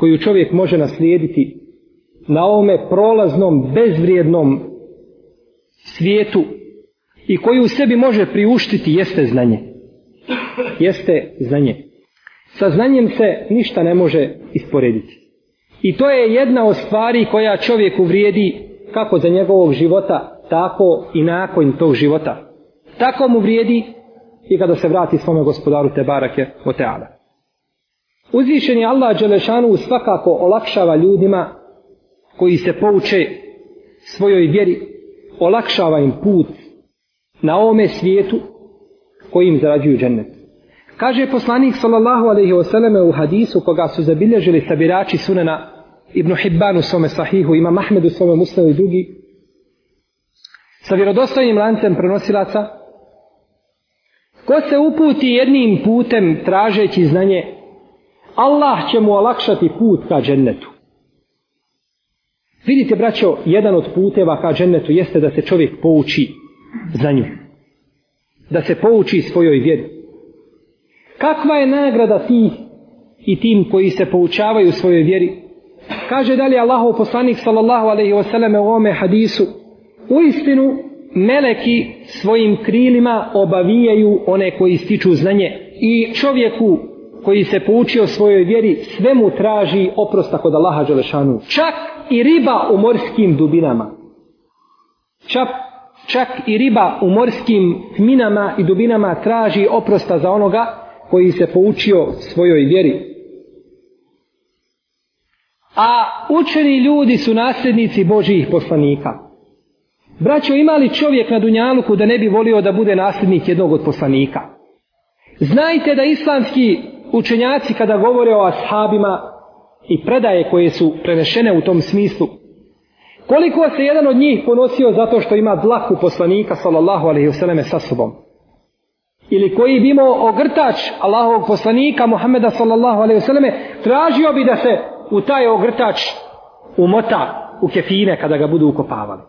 koju čovjek može naslijediti na ovome prolaznom, bezvrijednom svijetu i koju u sebi može priuštiti jeste znanje. Jeste znanje. Sa znanjem se ništa ne može isporediti. I to je jedna od stvari koja čovjeku vrijedi kako za njegovog života, tako i nakon tog života. Tako mu vrijedi i kada se vrati svome gospodaru Tebarake o Teala. Uzvišen je Allah Đelešanu svakako olakšava ljudima koji se pouče svojoj vjeri, olakšava im put na ovome svijetu kojim zarađuju džennet. Kaže poslanik sallallahu alaihi wasallam u hadisu koga su zabilježili sabirači sunena Ibn Hibban u svome sahihu, ima Mahmed u svome muslimu i drugi, sa vjerodostojnim lancem prenosilaca, ko se uputi jednim putem tražeći znanje Allah će mu olakšati put ka džennetu. Vidite, braćo, jedan od puteva ka džennetu jeste da se čovjek pouči znanju. Da se pouči svojoj vjeri. Kakva je nagrada ti i tim koji se poučavaju svojoj vjeri? Kaže dalje Allahov poslanik sallallahu alaihi wasallam u ovome hadisu U istinu, meleki svojim krilima obavijaju one koji stiču znanje i čovjeku koji se poučio svojoj vjeri, sve mu traži oprosta kod Allaha Đelešanu. Čak i riba u morskim dubinama. Čak, čak i riba u morskim tminama i dubinama traži oprosta za onoga koji se poučio svojoj vjeri. A učeni ljudi su nasljednici Božijih poslanika. Braćo, imali čovjek na Dunjaluku da ne bi volio da bude nasljednik jednog od poslanika? Znajte da islamski učenjaci kada govore o ashabima i predaje koje su prenešene u tom smislu, koliko se jedan od njih ponosio zato što ima dlaku poslanika sallallahu alaihi wasallam sa sobom? Ili koji bi imao ogrtač Allahovog poslanika Muhammeda sallallahu alaihi wasallam tražio bi da se u taj ogrtač umota u kefine kada ga budu ukopavali.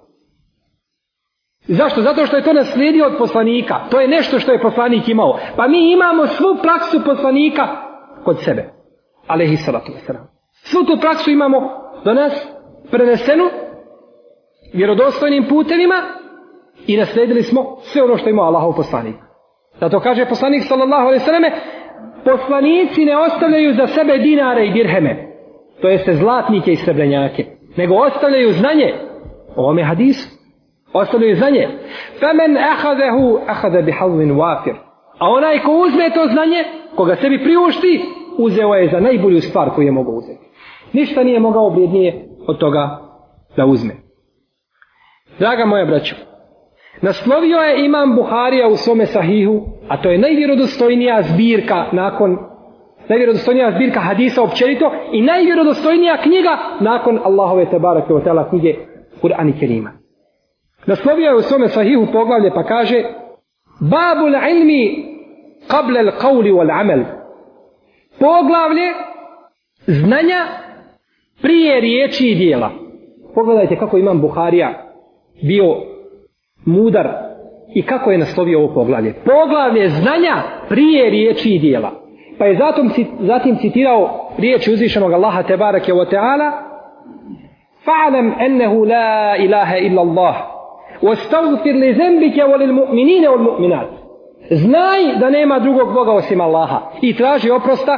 Zašto? Zato što je to naslijedio od poslanika. To je nešto što je poslanik imao. Pa mi imamo svu praksu poslanika kod sebe. Alehi salatu wasalam. Svu tu praksu imamo do nas prenesenu vjerodostojnim putevima i naslijedili smo sve ono što imao Allahov poslanik. Zato kaže poslanik sallallahu alaihi sallame poslanici ne ostavljaju za sebe dinare i dirheme. To jeste zlatnike i srebrenjake. Nego ostavljaju znanje. Ovo je hadisu ostanu i za nje. Femen ehadehu ehade bihalvin wafir. A onaj ko uzme to znanje, koga sebi priušti, uzeo je za najbolju stvar koju je mogao uzeti. Ništa nije mogao vrijednije od toga da uzme. Draga moja braćo, naslovio je imam Buharija u svome sahihu, a to je najvjerodostojnija zbirka nakon najvjerodostojnija zbirka hadisa općenito i najvjerodostojnija knjiga nakon Allahove tabaraka u tela knjige Kur'an i Kerima. Naslovio je u svome sahihu poglavlje pa kaže Babul ilmi qabla al-qawli wal-amal. Poglavlje znanja prije riječi i dijela. Pogledajte kako imam Buharija bio mudar i kako je naslovio ovo poglavlje. Poglavlje znanja prije riječi i dijela. Pa je zatim, zatim citirao riječi uzvišenog Allaha tebarake wa ta'ala fa'alam ennehu la ilaha illa Allah واستغفر لذنبك وللمؤمنين والمؤمنات znaj da nema drugog Boga osim Allaha i traži oprosta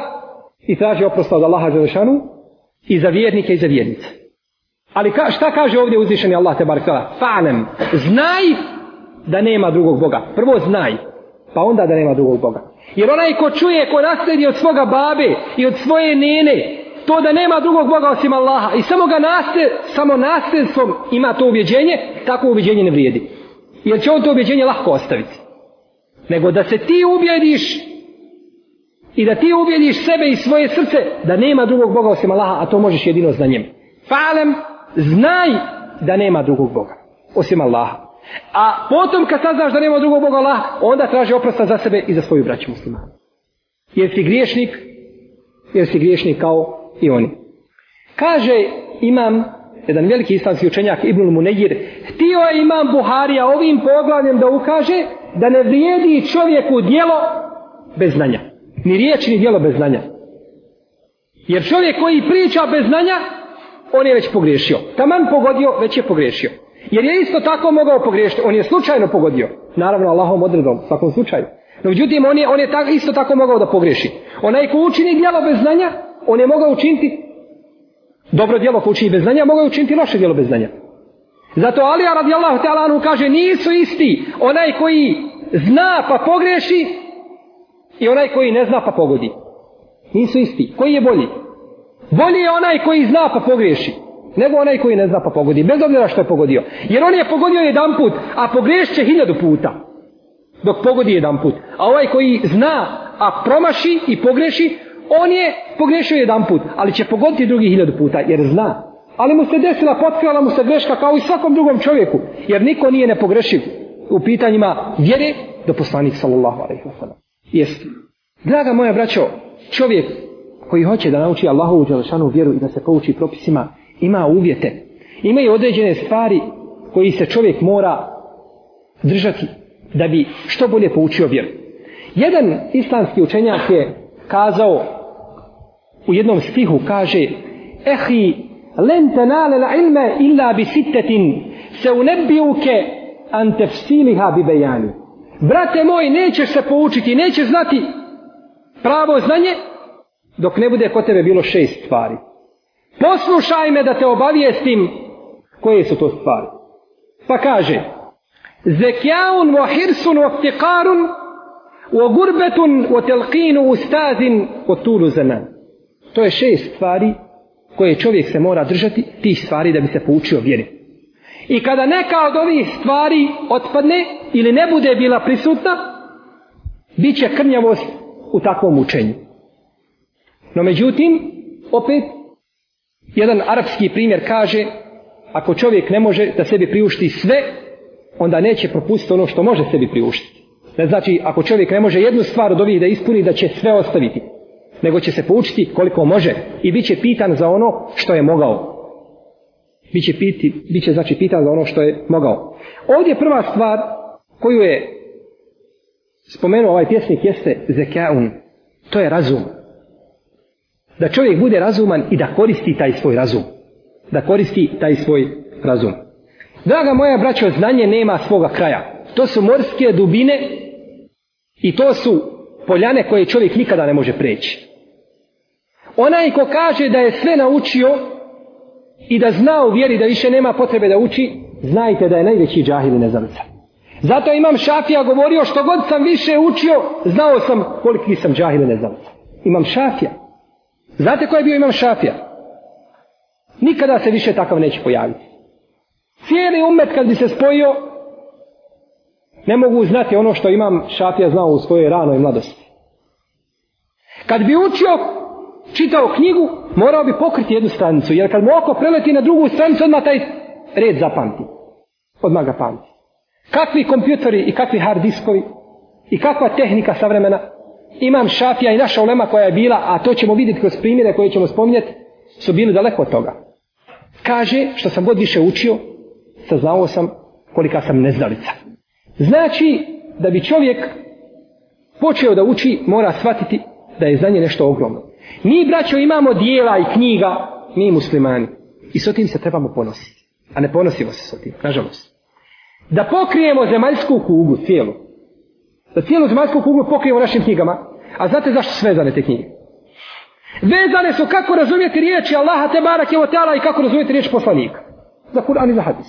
i traži oprosta od Allaha Želešanu i za vjernike i za vjernice ali ka, šta kaže ovdje uzvišeni Allah te barakala fa'anem znaj da nema drugog Boga prvo znaj pa onda da nema drugog Boga jer onaj ko čuje ko nasledi od svoga babe i od svoje nene to da nema drugog Boga osim Allaha i samo ga nasled, samo nasledstvom ima to ubjeđenje, tako ubjeđenje ne vrijedi. Jer će on to ubjeđenje lahko ostaviti. Nego da se ti ubjediš i da ti ubjediš sebe i svoje srce da nema drugog Boga osim Allaha, a to možeš jedino znanjem. Falem, znaj da nema drugog Boga osim Allaha. A potom kad saznaš da nema drugog Boga Allaha, onda traži oprosta za sebe i za svoju braću muslima. Jer si griješnik, jer si griješnik kao i oni. Kaže imam, jedan veliki islamski učenjak Ibnul Munejir, htio je imam Buharija ovim poglavljem da ukaže da ne vrijedi čovjeku dijelo bez znanja. Ni riječ, ni dijelo bez znanja. Jer čovjek koji priča bez znanja, on je već pogriješio. Taman pogodio, već je pogriješio. Jer je isto tako mogao pogriješiti. On je slučajno pogodio. Naravno, Allahom odredom, u svakom slučaju. No, međutim, on je, on je tako, isto tako mogao da pogriješi. Onaj ko učini djelo bez znanja, on je mogao učiniti dobro djelo ko uči bez znanja, mogao je učiniti loše djelo bez znanja. Zato Alija radijallahu ta'ala anu kaže nisu isti onaj koji zna pa pogreši i onaj koji ne zna pa pogodi. Nisu isti. Koji je bolji? Bolji je onaj koji zna pa pogreši nego onaj koji ne zna pa pogodi. Bez obzira što je pogodio. Jer on je pogodio jedan put, a pogrešće hiljadu puta dok pogodi jedan put. A ovaj koji zna, a promaši i pogreši, on je pogrešio jedan put, ali će pogoditi drugi hiljadu puta, jer zna. Ali mu se desila, potkrala mu se greška kao i svakom drugom čovjeku, jer niko nije ne pogrešio u pitanjima vjere do poslanik sallallahu alaihi wa sallam. Jeste. Draga moja braćo, čovjek koji hoće da nauči Allahu u Đelšanu vjeru i da se pouči propisima, ima uvjete. Ima i određene stvari koji se čovjek mora držati da bi što bolje poučio vjeru. Jedan islamski učenjak je kazao u jednom stihu kaže Ehi, len te nale la ilme illa bi sitetin se unebijuke antefsiliha bi bejani. Brate moj, nećeš se poučiti, nećeš znati pravo znanje dok ne bude kod tebe bilo šest stvari. Poslušaj me da te obavijestim koje su to stvari. Pa kaže Zekjaun wa hirsun wa ftiqarun wa gurbetun wa telqinu ustazin wa tulu zanan. To je šest stvari koje čovjek se mora držati, tih stvari da bi se poučio vjeri. I kada neka od ovih stvari otpadne ili ne bude bila prisutna, bit će krnjavost u takvom učenju. No međutim, opet, jedan arapski primjer kaže, ako čovjek ne može da sebi priušti sve, onda neće propustiti ono što može sebi priuštiti. Ne znači, ako čovjek ne može jednu stvar od ovih da ispuni, da će sve ostaviti nego će se poučiti koliko može i bit će pitan za ono što je mogao. Bit će, piti, bit će znači pitan za ono što je mogao. Ovdje prva stvar koju je spomenuo ovaj pjesnik jeste zekeun. To je razum. Da čovjek bude razuman i da koristi taj svoj razum. Da koristi taj svoj razum. Draga moja braćo, znanje nema svoga kraja. To su morske dubine i to su poljane koje čovjek nikada ne može preći. Onaj ko kaže da je sve naučio i da zna u vjeri da više nema potrebe da uči, znajte da je najveći džahil i neznalica. Zato imam šafija govorio što god sam više učio, znao sam koliki sam džahil i neznalica. Imam šafija. Znate ko je bio imam šafija? Nikada se više takav neće pojaviti. Cijeli umet kad bi se spojio, ne mogu znati ono što imam šafija znao u svojoj ranoj mladosti. Kad bi učio čitao knjigu, morao bi pokriti jednu stranicu, jer kad mu oko preleti na drugu stranicu, odmah taj red zapamti. Odmah ga pamti. Kakvi kompjutori i kakvi hard diskovi i kakva tehnika savremena imam šafija i naša ulema koja je bila, a to ćemo vidjeti kroz primjere koje ćemo spominjati, su bili daleko od toga. Kaže, što sam god više učio, saznao sam kolika sam neznalica. Znači, da bi čovjek počeo da uči, mora shvatiti da je znanje nešto ogromno. Mi, braćo, imamo dijela i knjiga, mi muslimani. I s otim se trebamo ponositi. A ne ponosimo se s otim, nažalost. Da pokrijemo zemaljsku kuglu, cijelu. Da cijelu zemaljsku kuglu pokrijemo našim knjigama. A znate zašto su vezane te knjige? Vezane su kako razumijete riječi Allaha te barak je i kako razumijete riječi poslanika. Za Kur'an i za hadis.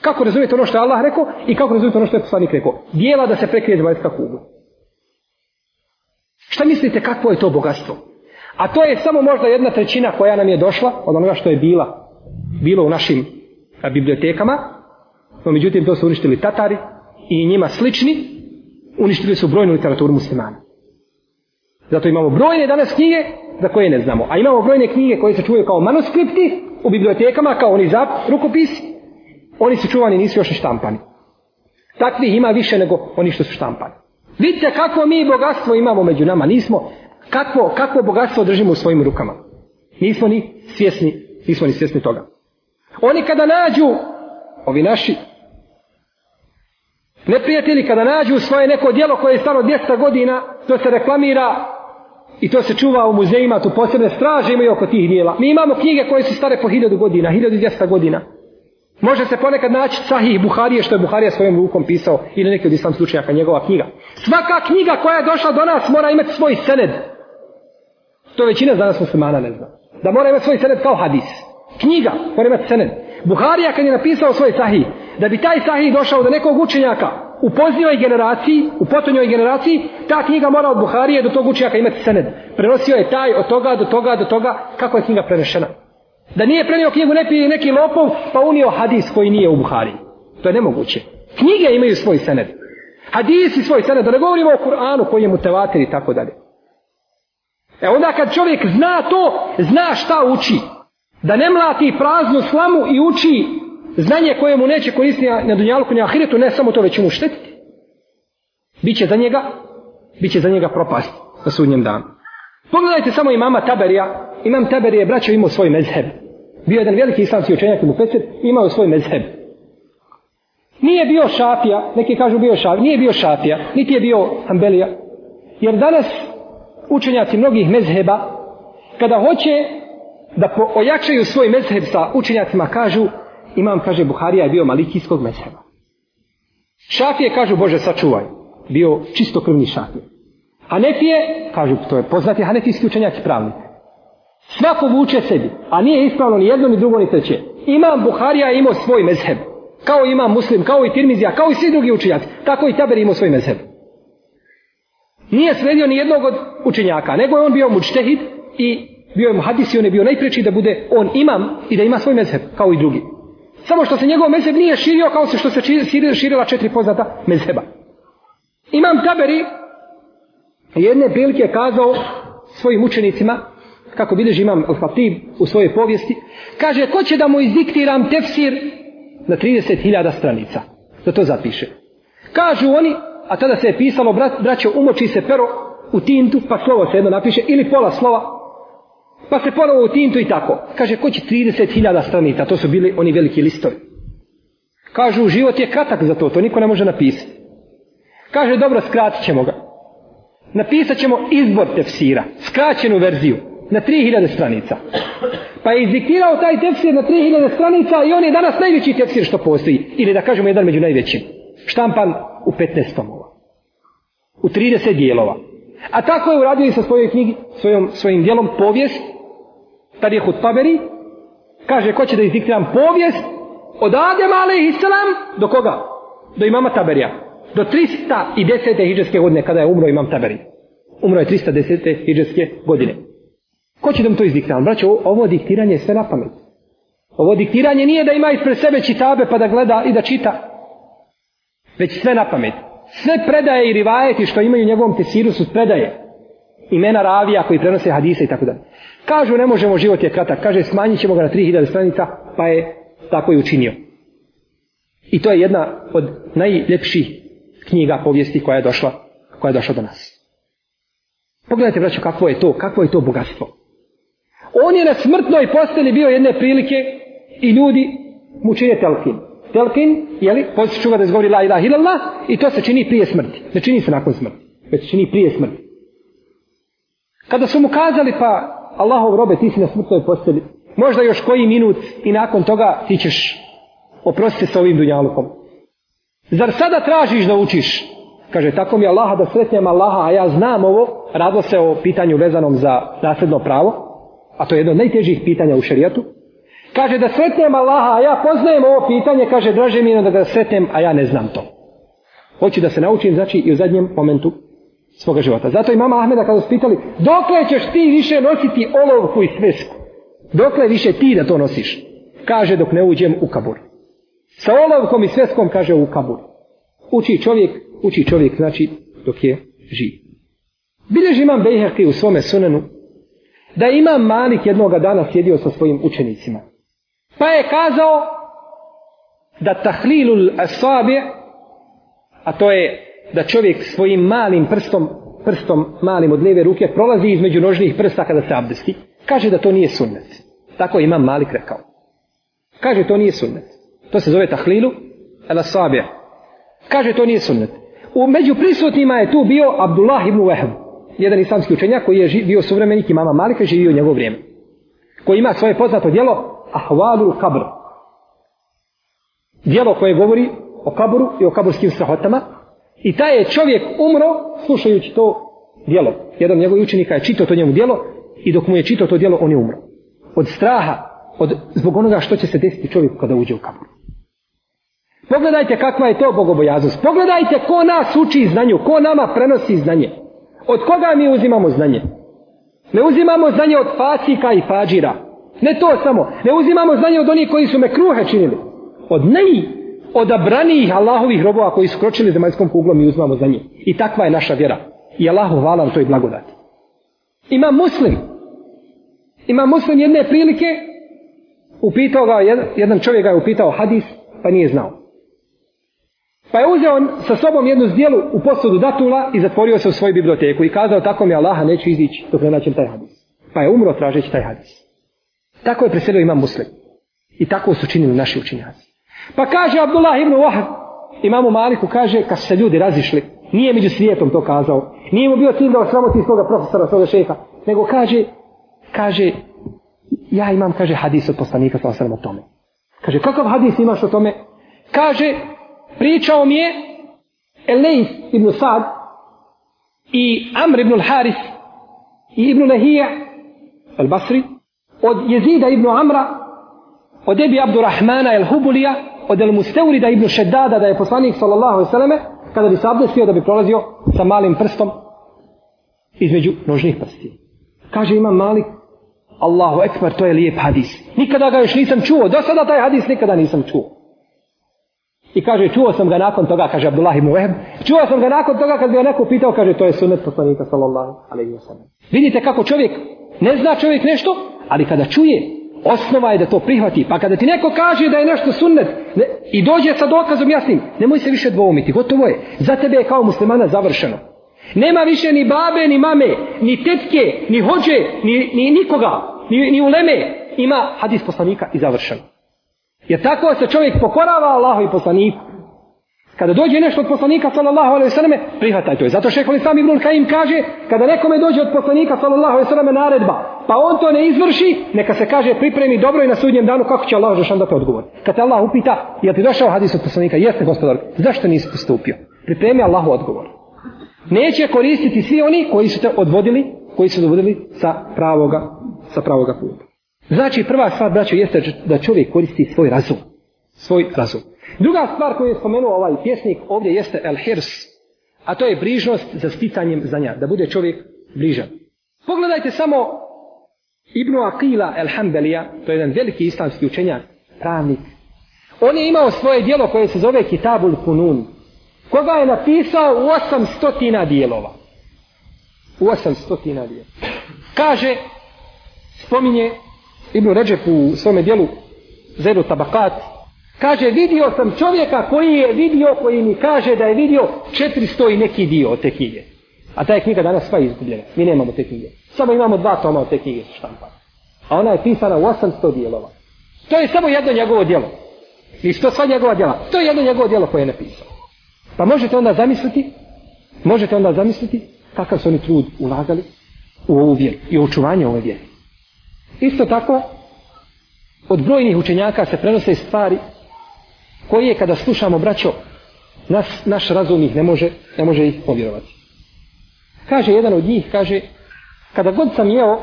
Kako razumijete ono što je Allah rekao i kako razumijete ono što je poslanik rekao. Dijela da se prekrije zemaljska kugla. Šta mislite kakvo je to bogatstvo? A to je samo možda jedna trećina koja nam je došla od onoga što je bila bilo u našim bibliotekama. No, međutim, to su uništili Tatari i njima slični uništili su brojnu literaturu muslimana. Zato imamo brojne danas knjige za koje ne znamo. A imamo brojne knjige koje se čuvaju kao manuskripti u bibliotekama, kao oni za rukopisi. Oni su čuvani, nisu još štampani. Takvih ima više nego oni što su štampani. Vidite kako mi bogatstvo imamo među nama. Nismo, kako, kako bogatstvo držimo u svojim rukama. Nismo ni svjesni, nismo ni svjesni toga. Oni kada nađu, ovi naši neprijatelji, kada nađu svoje neko dijelo koje je stalo 200 godina, to se reklamira i to se čuva u muzejima, tu posebne straže imaju oko tih dijela. Mi imamo knjige koje su stare po 1000 godina, 1200 godina. Može se ponekad naći Sahih Buharije, što je Buharija svojim rukom pisao, ili neki od islam slučajaka njegova knjiga. Svaka knjiga koja je došla do nas mora imati svoj sened. To većina za nas muslimana ne zna. Da mora imati svoj sened kao hadis. Knjiga mora imati sened. Buharija kad je napisao svoj sahih, da bi taj sahih došao do nekog učenjaka u poznijoj generaciji, u potonjoj generaciji, ta knjiga mora od Buharije do tog učenjaka imati sened. Prenosio je taj od toga do toga do toga kako je knjiga prenešena. Da nije prenio knjigu ne pije neki lopov, pa unio hadis koji nije u Buhari. To je nemoguće. Knjige imaju svoj sened. Hadisi svoj sened, da ne govorimo o Kur'anu koji je mutevater i tako dalje. E onda kad čovjek zna to, zna šta uči. Da ne mlati praznu slamu i uči znanje koje mu neće koristiti na dunjalku ni ahiretu, ne samo to već mu štetiti. Biće za njega, biće za njega propast na sudnjem danu. Pogledajte samo imama Taberija. Imam Taberija je braćo imao svoj mezheb. Bio jedan veliki islamski učenjak u Pecer, imao svoj mezheb. Nije bio šafija, neki kažu bio šafija, nije bio šafija, niti je bio Ambelija. Jer danas učenjaci mnogih mezheba kada hoće da ojačaju svoj mezheb sa učenjacima kažu imam kaže Buharija je bio malikijskog mezheba šafije kažu Bože sačuvaj bio čisto krvni šafije Hanefije kažu to je poznati hanefijski učenjak i pravnik svako vuče sebi a nije ispravno ni jedno ni drugo ni treće imam Buharija je imao svoj mezheb kao imam muslim, kao i tirmizija kao i svi drugi učenjaci tako i taber imao svoj mezheb nije sredio ni jednog od učenjaka, nego je on bio mučtehid i bio je muhadis i on je bio najpreči da bude on imam i da ima svoj mezheb kao i drugi. Samo što se njegov mezheb nije širio kao se što se širila četiri poznata mezheba. Imam Taberi jedne prilike kazao svojim učenicima, kako bilježi imam Al-Khatib u svojoj povijesti, kaže ko će da mu izdiktiram tefsir na 30.000 stranica. Da to zapiše. Kažu oni, a tada se je pisalo brat, braćo umoči se pero u tintu pa slovo se jedno napiše ili pola slova pa se ponovo u tintu i tako kaže ko će 30.000 stranita to su bili oni veliki listovi kažu život je kratak za to to niko ne može napisati kaže dobro skratit ćemo ga napisat ćemo izbor tefsira skraćenu verziju na 3000 stranica pa je izdiktirao taj tefsir na 3000 stranica i on je danas najveći tefsir što postoji ili da kažemo jedan među najvećim štampan u 15 tomova u 30 dijelova. A tako je uradio i sa svojoj knjigi, svojom, svojim dijelom povijest, Tarih od Taberi, kaže ko će da izdiktiram povijest od Adem a.s. do koga? Do imama Taberija. Do 310. hiđarske godine kada je umro imam Taberi. Umro je 310. hiđarske godine. Ko će da mu to izdiktiram? Braćo, ovo diktiranje je sve na pamet. Ovo diktiranje nije da ima ispred sebe čitabe pa da gleda i da čita. Već sve na pamet sve predaje i rivajeti što imaju u njegovom tesiru su predaje imena ravija koji prenose hadise i tako dalje. Kažu ne možemo život je kratak, kaže smanjit ćemo ga na 3000 stranica, pa je tako i učinio. I to je jedna od najljepših knjiga povijesti koja je došla, koja je došla do nas. Pogledajte, braćo, kakvo je to, kakvo je to bogatstvo. On je na smrtnoj posteli bio jedne prilike i ljudi mu čine telkin telkin, je li, posjeću ga da izgovori la ilaha ilallah i to se čini prije smrti. Ne čini se nakon smrti, već se čini prije smrti. Kada su mu kazali, pa Allahov robe, ti si na smrtnoj posteli, možda još koji minut i nakon toga ti ćeš oprostiti sa ovim dunjalukom. Zar sada tražiš da učiš? Kaže, tako mi Allaha da sretnem Allaha, a ja znam ovo, radilo se o pitanju vezanom za nasledno pravo, a to je jedno od najtežih pitanja u šerijatu, Kaže da sretnem Allaha, a ja poznajem ovo pitanje, kaže draže mi je da ga sretnem, a ja ne znam to. Hoću da se naučim, znači i u zadnjem momentu svoga života. Zato i mama Ahmeda kada su pitali, dokle ćeš ti više nositi olovku i svesku? Dokle više ti da to nosiš? Kaže dok ne uđem u kabur. Sa olovkom i sveskom kaže u kabur. Uči čovjek, uči čovjek znači dok je živ. Bilež imam Bejherki u svome sunenu da imam Malik jednoga dana sjedio sa svojim učenicima. Pa je kazao da tahlilul asabi, a to je da čovjek svojim malim prstom, prstom malim od leve ruke prolazi između nožnih prsta kada se abdesti, kaže da to nije sunnet. Tako ima Malik rekao. Kaže to nije sunnet. To se zove tahlilu el asabi. Kaže to nije sunnet. U među prisutnima je tu bio Abdullah ibn Wahab, jedan islamski učenjak koji je bio suvremenik imama Malika, živio u njegovo vrijeme. Koji ima svoje poznato djelo ahvalul kabr. Dijelo koje govori o kabru i o kaburskim strahotama. I taj je čovjek umro slušajući to dijelo. Jedan njegov učenika je čitao to njemu dijelo i dok mu je čitao to dijelo, on je umro. Od straha, od, zbog onoga što će se desiti čovjeku kada uđe u kabur. Pogledajte kakva je to bogobojaznost. Pogledajte ko nas uči znanju, ko nama prenosi znanje. Od koga mi uzimamo znanje? Ne uzimamo znanje od facika i fađira. Ne to samo. Ne uzimamo znanje od onih koji su me kruhe činili. Od neji odabranijih Allahovih robova koji su kročili zemaljskom kuglom i uzmamo znanje. I takva je naša vjera. I Allahu hvala na toj blagodati. Ima muslim. Ima muslim jedne prilike. Upitao ga, jedan čovjek ga je upitao hadis, pa nije znao. Pa je uzeo sa sobom jednu zdjelu u posudu datula i zatvorio se u svoju biblioteku i kazao tako mi Allaha neću izići dok ne naćem taj hadis. Pa je umro tražeći taj hadis. Tako je preselio imam Muslim. I tako su činili naši učinjaci. Pa kaže Abdullah ibn Wahab, imamu Maliku, kaže, kad se ljudi razišli, nije među svijetom to kazao, nije mu bio cilj da osramoti svoga profesora, svoga šefa, nego kaže, kaže, ja imam, kaže, hadis od poslanika sa osram o tome. Kaže, kakav hadis imaš o tome? Kaže, pričao mi je Elejs ibn Sad i Amr ibn Haris i ibn Nahija al-Basri, od jezida ibn Amra od Ebi Abdurrahmana el Hubulija od el Musteurida ibn Šeddada da je poslanik sallallahu alaihi kada bi se abdestio da bi prolazio sa malim prstom između nožnih prsti kaže imam mali Allahu ekber to je lijep hadis nikada ga još nisam čuo do sada taj hadis nikada nisam čuo I kaže, čuo sam ga nakon toga, kaže Abdullah ibn Uweb, čuo sam ga nakon toga kad bi ga neko pitao, kaže, to je sunet poslanika, sallallahu alaihi wa sallam. Vidite kako čovjek, ne zna čovjek nešto, ali kada čuje, osnova je da to prihvati. Pa kada ti neko kaže da je nešto sunnet ne, i dođe sa dokazom jasnim, nemoj se više dvoumiti, gotovo je. Za tebe je kao muslimana završeno. Nema više ni babe, ni mame, ni tetke, ni hođe, ni, ni nikoga, ni, ni uleme. Ima hadis poslanika i završeno. Jer tako se čovjek pokorava Allahu i poslaniku. Kada dođe nešto od poslanika sallallahu alejhi ve selleme, prihvataj to. Zato šejh Ali sam ibn Kajim kaže, kada nekome dođe od poslanika sallallahu alejhi ve selleme naredba, pa on to ne izvrši, neka se kaže pripremi dobro i na sudnjem danu kako će Allah Žešan dati odgovor. Kad te Allah upita, jel ti došao hadis od poslanika, jeste gospodar, zašto nisi postupio? Pripremi Allahu odgovor. Neće koristiti svi oni koji su te odvodili, koji su te odvodili sa pravoga, sa pravoga puta. Znači, prva stvar, braćo, jeste da čovjek koristi svoj razum. Svoj razum. Druga stvar koju je spomenuo ovaj pjesnik ovdje jeste El Hirs, a to je brižnost za sticanjem znanja, da bude čovjek bližan. Pogledajte samo Ibn Aqila el-Hambelija, to je jedan veliki islamski učenjak, pravnik, on je imao svoje dijelo koje se zove Kitabul Kunun, koga je napisao u osam stotina dijelova. U osam stotina dijelova. Kaže, spominje Ibn Ređep u svome dijelu Zedu Tabakat, kaže, vidio sam čovjeka koji je vidio, koji mi kaže da je vidio 400 i neki dio od te knjige. A ta je knjiga danas sva izgubljena. Mi nemamo te knjige samo imamo dva toma od te knjige su štampane. A ona je pisana u 800 dijelova. To je samo jedno njegovo djelo. I što sva njegova djela? To je jedno njegovo djelo koje je napisao. Pa možete onda zamisliti, možete onda zamisliti kakav su oni trud ulagali u ovu vjeru i u očuvanje ove vjeri. Isto tako, od brojnih učenjaka se prenose stvari koje kada slušamo braćo, nas, naš razum ih ne može, ne može ih povjerovati. Kaže jedan od njih, kaže, kada god sam jeo,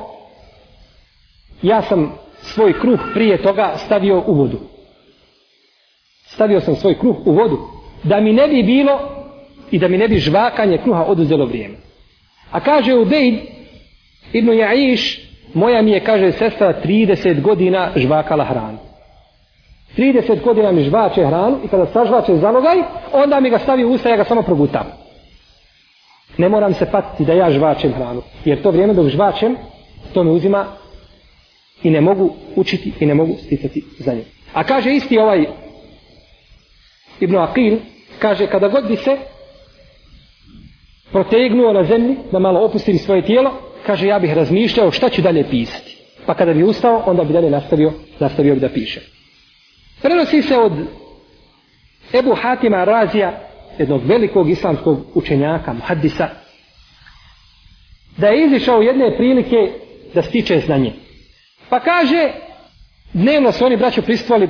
ja sam svoj kruh prije toga stavio u vodu. Stavio sam svoj kruh u vodu, da mi ne bi bilo i da mi ne bi žvakanje kruha oduzelo vrijeme. A kaže u Bejd, Ibnu Jaiš, moja mi je, kaže, sestra 30 godina žvakala hranu. 30 godina mi žvače hranu i kada sažvače zalogaj, onda mi ga stavi u usta, ja ga samo progutam ne moram se patiti da ja žvačem hranu. Jer to vrijeme dok žvačem, to me uzima i ne mogu učiti i ne mogu sticati za nje. A kaže isti ovaj Ibn Aqil, kaže kada god bi se protegnuo na zemlji da malo opustim svoje tijelo, kaže ja bih razmišljao šta ću dalje pisati. Pa kada bi ustao, onda bi dalje nastavio, nastavio bi da piše. Prenosi se od Ebu Hatima Razija jednog velikog islamskog učenjaka, muhaddisa, da je izišao jedne prilike da stiče znanje. Pa kaže, dnevno su oni braćo pristvali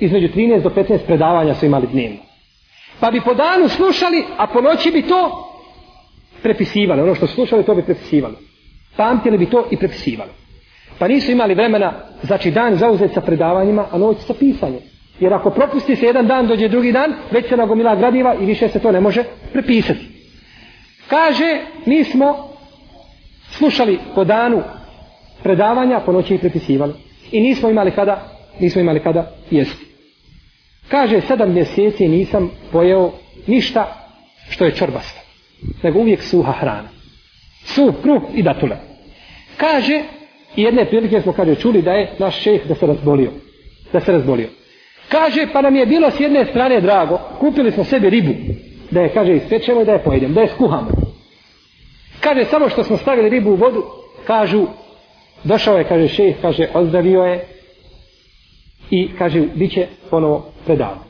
između 13 do 15 predavanja su imali dnevno. Pa bi po danu slušali, a po noći bi to prepisivali. Ono što slušali, to bi prepisivali. Pamtili bi to i prepisivali. Pa nisu imali vremena, znači dan zauzeti sa predavanjima, a noć sa pisanjem. Jer ako propusti se jedan dan, dođe drugi dan, već se nagomila gradiva i više se to ne može prepisati. Kaže, mi smo slušali po danu predavanja, po noći i prepisivali. I nismo imali kada, nismo imali kada jesti. Kaže, sedam mjeseci nisam pojeo ništa što je čorbasto. Nego uvijek suha hrana. Suh, kruh i datule. Kaže, jedne prilike smo kaže, čuli da je naš šeh da se razbolio. Da se razbolio. Kaže, pa nam je bilo s jedne strane drago, kupili smo sebi ribu, da je, kaže, ispečemo i da je pojedemo, da je skuhamo. Kaže, samo što smo stavili ribu u vodu, kažu, došao je, kaže, šeh, kaže, ozdravio je i, kaže, bit će ponovo predavno.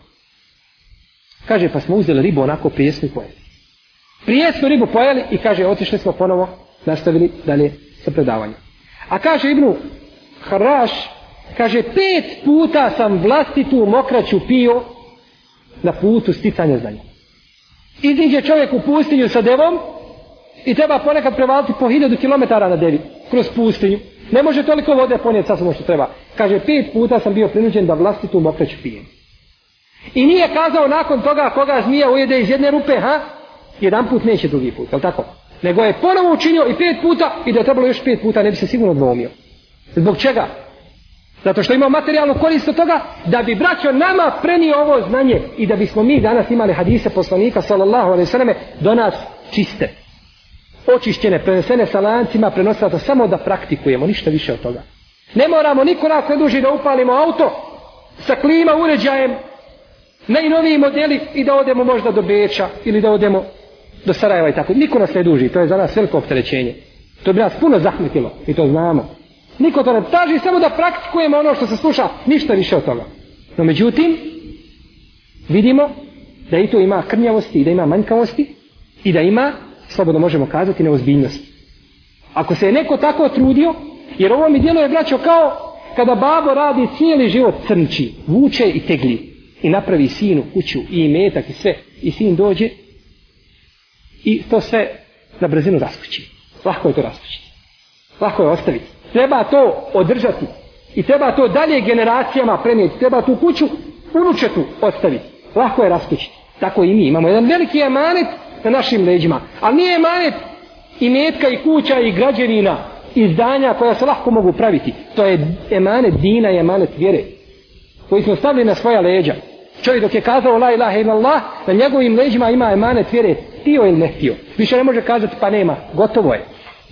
Kaže, pa smo uzeli ribu onako prijesnu pojeli. Prijesnu ribu pojeli i, kaže, otišli smo ponovo, nastavili dalje sa predavanjem. A kaže Ibnu Haraš, Kaže, pet puta sam vlastitu mokraću pio na putu sticanja znanja. Iziđe čovjek u pustinju sa devom i treba ponekad prevaliti po hiljadu kilometara na devi, kroz pustinju. Ne može toliko vode ponijeti sasvom što treba. Kaže, pet puta sam bio prinuđen da vlastitu mokraću pijem. I nije kazao nakon toga koga zmija ujede iz jedne rupe, ha? Jedan put neće drugi put, je tako? Nego je ponovo učinio i pet puta i da je trebalo još pet puta, ne bi se sigurno dvomio. Zbog čega? Zbog čega? Zato što imao materijalnu korist od toga da bi braćo nama prenio ovo znanje i da bismo mi danas imali hadise poslanika sallallahu alaihi sallame do nas čiste. Očišćene, prenesene sa lancima, prenosila to samo da praktikujemo, ništa više od toga. Ne moramo nikona ako duži da upalimo auto sa klima uređajem najnoviji modeli i da odemo možda do Beča ili da odemo do Sarajeva i tako. Niko nas ne duži, to je za nas veliko opterećenje. To bi nas puno zahmetilo i to znamo. Niko to ne traži, samo da praktikujemo ono što se sluša, ništa više od toga. No međutim, vidimo da i to ima krnjavosti, i da ima manjkavosti, i da ima, slobodno možemo kazati, neozbiljnost. Ako se je neko tako trudio, jer ovo mi djelo je vraćao kao kada babo radi cijeli život crnči, vuče i tegli, i napravi sinu kuću i imetak i sve, i sin dođe, i to sve na brzinu zaskući. Lahko je to raskućiti. Lahko je ostaviti treba to održati i treba to dalje generacijama prenijeti, treba tu kuću unučetu ostaviti, lako je raskućiti. Tako i mi imamo jedan veliki emanet na našim leđima, ali nije emanet i metka i kuća i građevina izdanja koja se lahko mogu praviti. To je emanet dina i emanet vjere koji smo stavili na svoja leđa. Čovjek dok je kazao la ilaha ila Allah, na njegovim leđima ima emanet vjere, tio ili ne tio. Više ne može kazati pa nema, gotovo je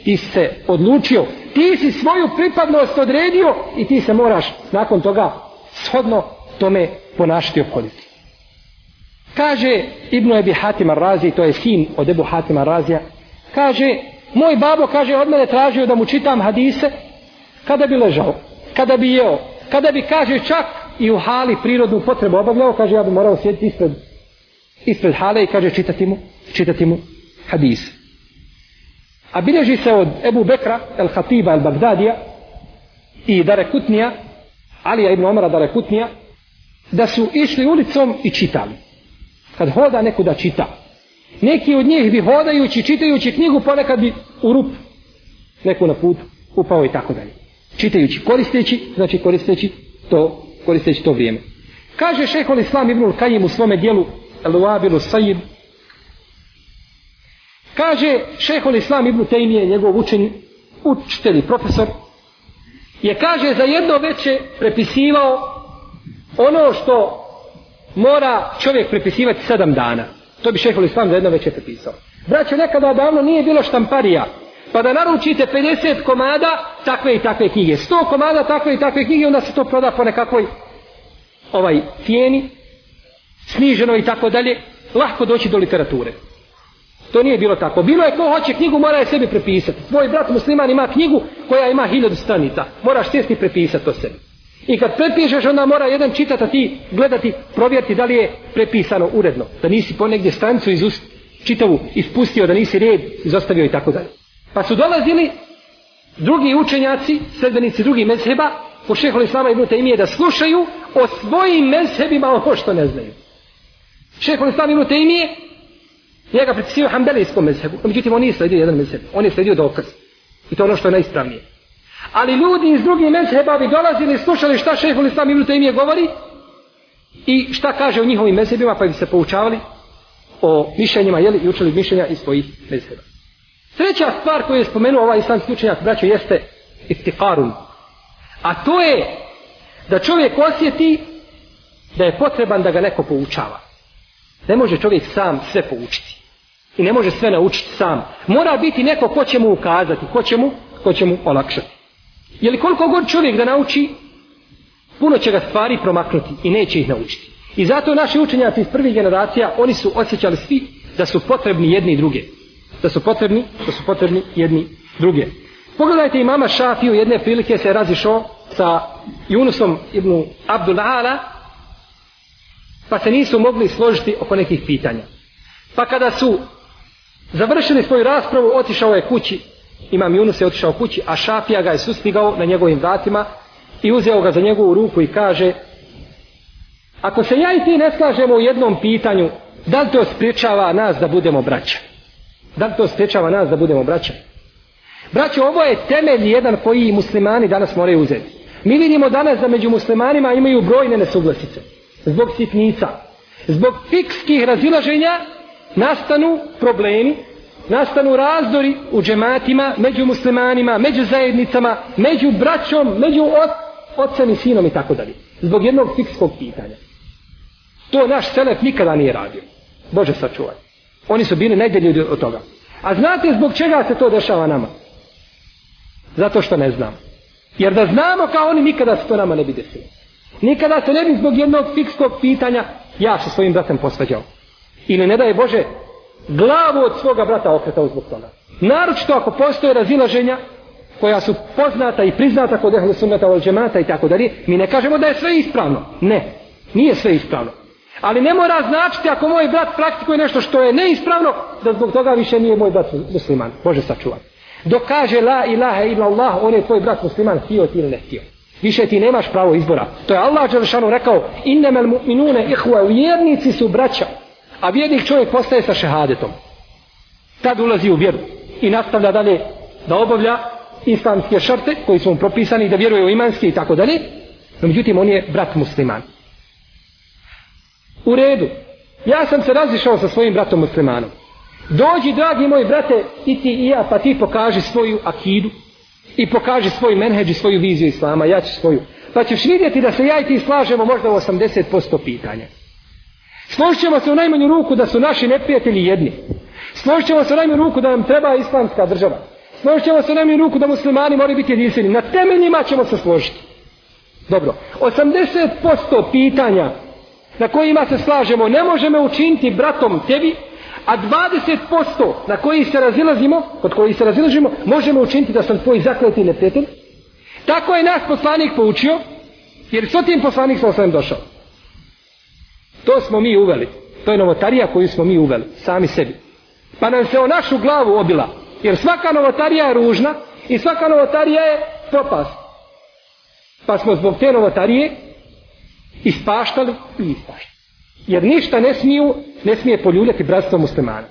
ti se odlučio, ti si svoju pripadnost odredio i ti se moraš nakon toga shodno tome ponašati obhoditi. Kaže Ibn Ebi Hatim Ar-Razi, to je sin od Ebu Hatim Ar-Razija, kaže, moj babo kaže, od mene tražio da mu čitam hadise, kada bi ležao, kada bi jeo, kada bi kaže čak i u hali prirodnu potrebu obavljao, kaže, ja bi morao sjediti ispred, ispred hale i kaže, čitati mu, čitati mu hadise. A bilježi se od Ebu Bekra, El Hatiba, El Bagdadija i Dare Kutnija, Alija ibn Omara Dare Kutnija, da su išli ulicom i čitali. Kad hoda neko da čita. Neki od njih bi hodajući, čitajući knjigu, ponekad bi u rup neko na put upao i tako dalje. Čitajući, koristeći, znači koristeći to, koristeći to vrijeme. Kaže šehol Islam ibnul Kajim u svome dijelu Luabilu Sajib, Kaže šehol Islam Ibn Tejmije, njegov učenj, učitelj profesor, je kaže za jedno veće prepisivao ono što mora čovjek prepisivati sedam dana. To bi šehol Islam za jedno veće prepisao. Braćo, nekada davno nije bilo štamparija, pa da naručite 50 komada takve i takve knjige, 100 komada takve i takve knjige, onda se to proda po nekakvoj ovaj cijeni, sniženo i tako dalje, lahko doći do literature. To nije bilo tako. Bilo je ko hoće knjigu, mora je sebi prepisati. Tvoj brat musliman ima knjigu koja ima hiljadu stranica. Moraš sjesti prepisati to sebi. I kad prepišeš, onda mora jedan čitat, a ti gledati, provjeriti da li je prepisano uredno. Da nisi ponegdje stancu iz ust, čitavu ispustio, da nisi red izostavio i tako dalje. Pa su dolazili drugi učenjaci, sredbenici drugi mezheba, po šehol islama i bruta imije da slušaju o svojim mezhebima ono što ne znaju. Šehol islama i bruta imije Njega pripisio hambelijskom mezhebu. Međutim, on nije sledio jedan mezheb. On je sledio dokaz. I to je ono što je najispravnije. Ali ljudi iz drugih mezheba bi dolazili i slušali šta šeho ili sam imenu je govori i šta kaže o njihovim mezhebima, pa bi se poučavali o mišljenjima, jeli, i učili mišljenja iz svojih mezheba. Treća stvar koju je spomenuo ovaj islamski učenjak, braćo, jeste iftikarum. A to je da čovjek osjeti da je potreban da ga neko poučava. Ne može čovjek sam sve poučiti i ne može sve naučiti sam. Mora biti neko ko će mu ukazati, ko će mu, ko će mu olakšati. Je li koliko god čovjek da nauči, puno će ga stvari promaknuti i neće ih naučiti. I zato naši učenjaci iz prvih generacija, oni su osjećali svi da su potrebni jedni i druge. Da su potrebni, da su potrebni jedni i druge. Pogledajte i mama Šafi u jedne prilike se razišao sa Junusom ibn Abdul'ala, pa se nisu mogli složiti oko nekih pitanja. Pa kada su Završili svoju raspravu, otišao je kući. Imam Junus je otišao kući, a Šafija ga je sustigao na njegovim vratima i uzeo ga za njegovu ruku i kaže Ako se ja i ti ne slažemo u jednom pitanju, da li to spriječava nas da budemo braća? Da li to spriječava nas da budemo braća? Braćo, ovo je temelj jedan koji muslimani danas moraju uzeti. Mi vidimo danas da među muslimanima imaju brojne nesuglasice. Zbog sitnica. Zbog fikskih razilaženja nastanu problemi, nastanu razdori u džematima, među muslimanima, među zajednicama, među braćom, među ot, otcem i sinom i tako dalje. Zbog jednog fikskog pitanja. To naš selef nikada nije radio. Bože sačuvaj. Oni su bili najdelji od toga. A znate zbog čega se to dešava nama? Zato što ne znam. Jer da znamo kao oni, nikada se to nama ne bi desilo. Nikada se ne bi zbog jednog fikskog pitanja ja sa svojim bratem posveđao ili ne daje Bože glavu od svoga brata okretao zbog toga. Naročito ako postoje razilaženja koja su poznata i priznata kod ehle sunnata od džemata i tako dalje, mi ne kažemo da je sve ispravno. Ne, nije sve ispravno. Ali ne mora značiti ako moj brat praktikuje nešto što je neispravno, da zbog toga više nije moj brat musliman. Bože sačuvam. Dok kaže la ilaha illa Allah, on je tvoj brat musliman, htio ti ili ne htio. Više ti nemaš pravo izbora. To je Allah Đelšanu rekao, innemel mu'minune ihva, vjernici su braća. A vjernik čovjek postaje sa šehadetom. Tad ulazi u vjeru i nastavlja dalje da obavlja islamske šarte koji su mu propisani da vjeruje u imanske i tako dalje. No međutim, on je brat musliman. U redu. Ja sam se razišao sa svojim bratom muslimanom. Dođi, dragi moji brate, i ti i ja, pa ti pokaži svoju akidu i pokaži svoj menheđ i svoju viziju islama, ja ću svoju. Pa ćeš vidjeti da se ja i ti slažemo možda u 80% pitanja. Složit ćemo se u najmanju ruku da su naši neprijatelji jedni. Složit ćemo se u najmanju ruku da nam treba islamska država. Složit ćemo se u najmanju ruku da muslimani moraju biti jedinstveni. Na temeljima ćemo se složiti. Dobro, 80% pitanja na kojima se slažemo ne možemo učiniti bratom tebi, a 20% na koji se razilazimo, kod koji se razilazimo, možemo učiniti da sam tvoj zakljeti neprijatelj. Tako je nas poslanik poučio, jer s tim poslanik sam sam došao. To smo mi uveli. To je novotarija koju smo mi uveli. Sami sebi. Pa nam se o našu glavu obila. Jer svaka novotarija je ružna i svaka novotarija je propast. Pa smo zbog te novotarije ispaštali i ispaštali. Jer ništa ne smiju, ne smije poljuljati bratstvo muslimana.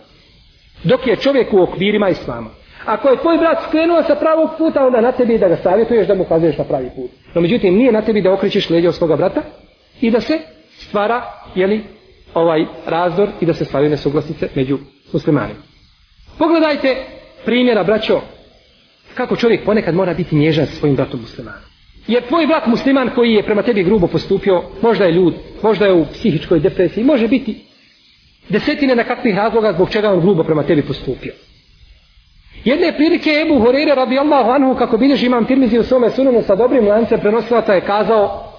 Dok je čovjek u okvirima islama. Ako je tvoj brat skrenuo sa pravog puta, onda na tebi da ga savjetuješ da mu kazuješ na pravi put. No međutim, nije na tebi da okrećeš leđa od svoga brata i da se stvara jeli, ovaj razdor i da se stvaraju nesuglasnice među muslimanima. Pogledajte primjera, braćo, kako čovjek ponekad mora biti nježan sa svojim bratom muslimanom. Je tvoj brat musliman koji je prema tebi grubo postupio, možda je ljud, možda je u psihičkoj depresiji, može biti desetine na kakvih razloga zbog čega on grubo prema tebi postupio. Jedne prilike Ebu Horeira radi Allahu anhu kako bilježi imam tirmizi u svome sunanu sa dobrim lancem prenosilaca je kazao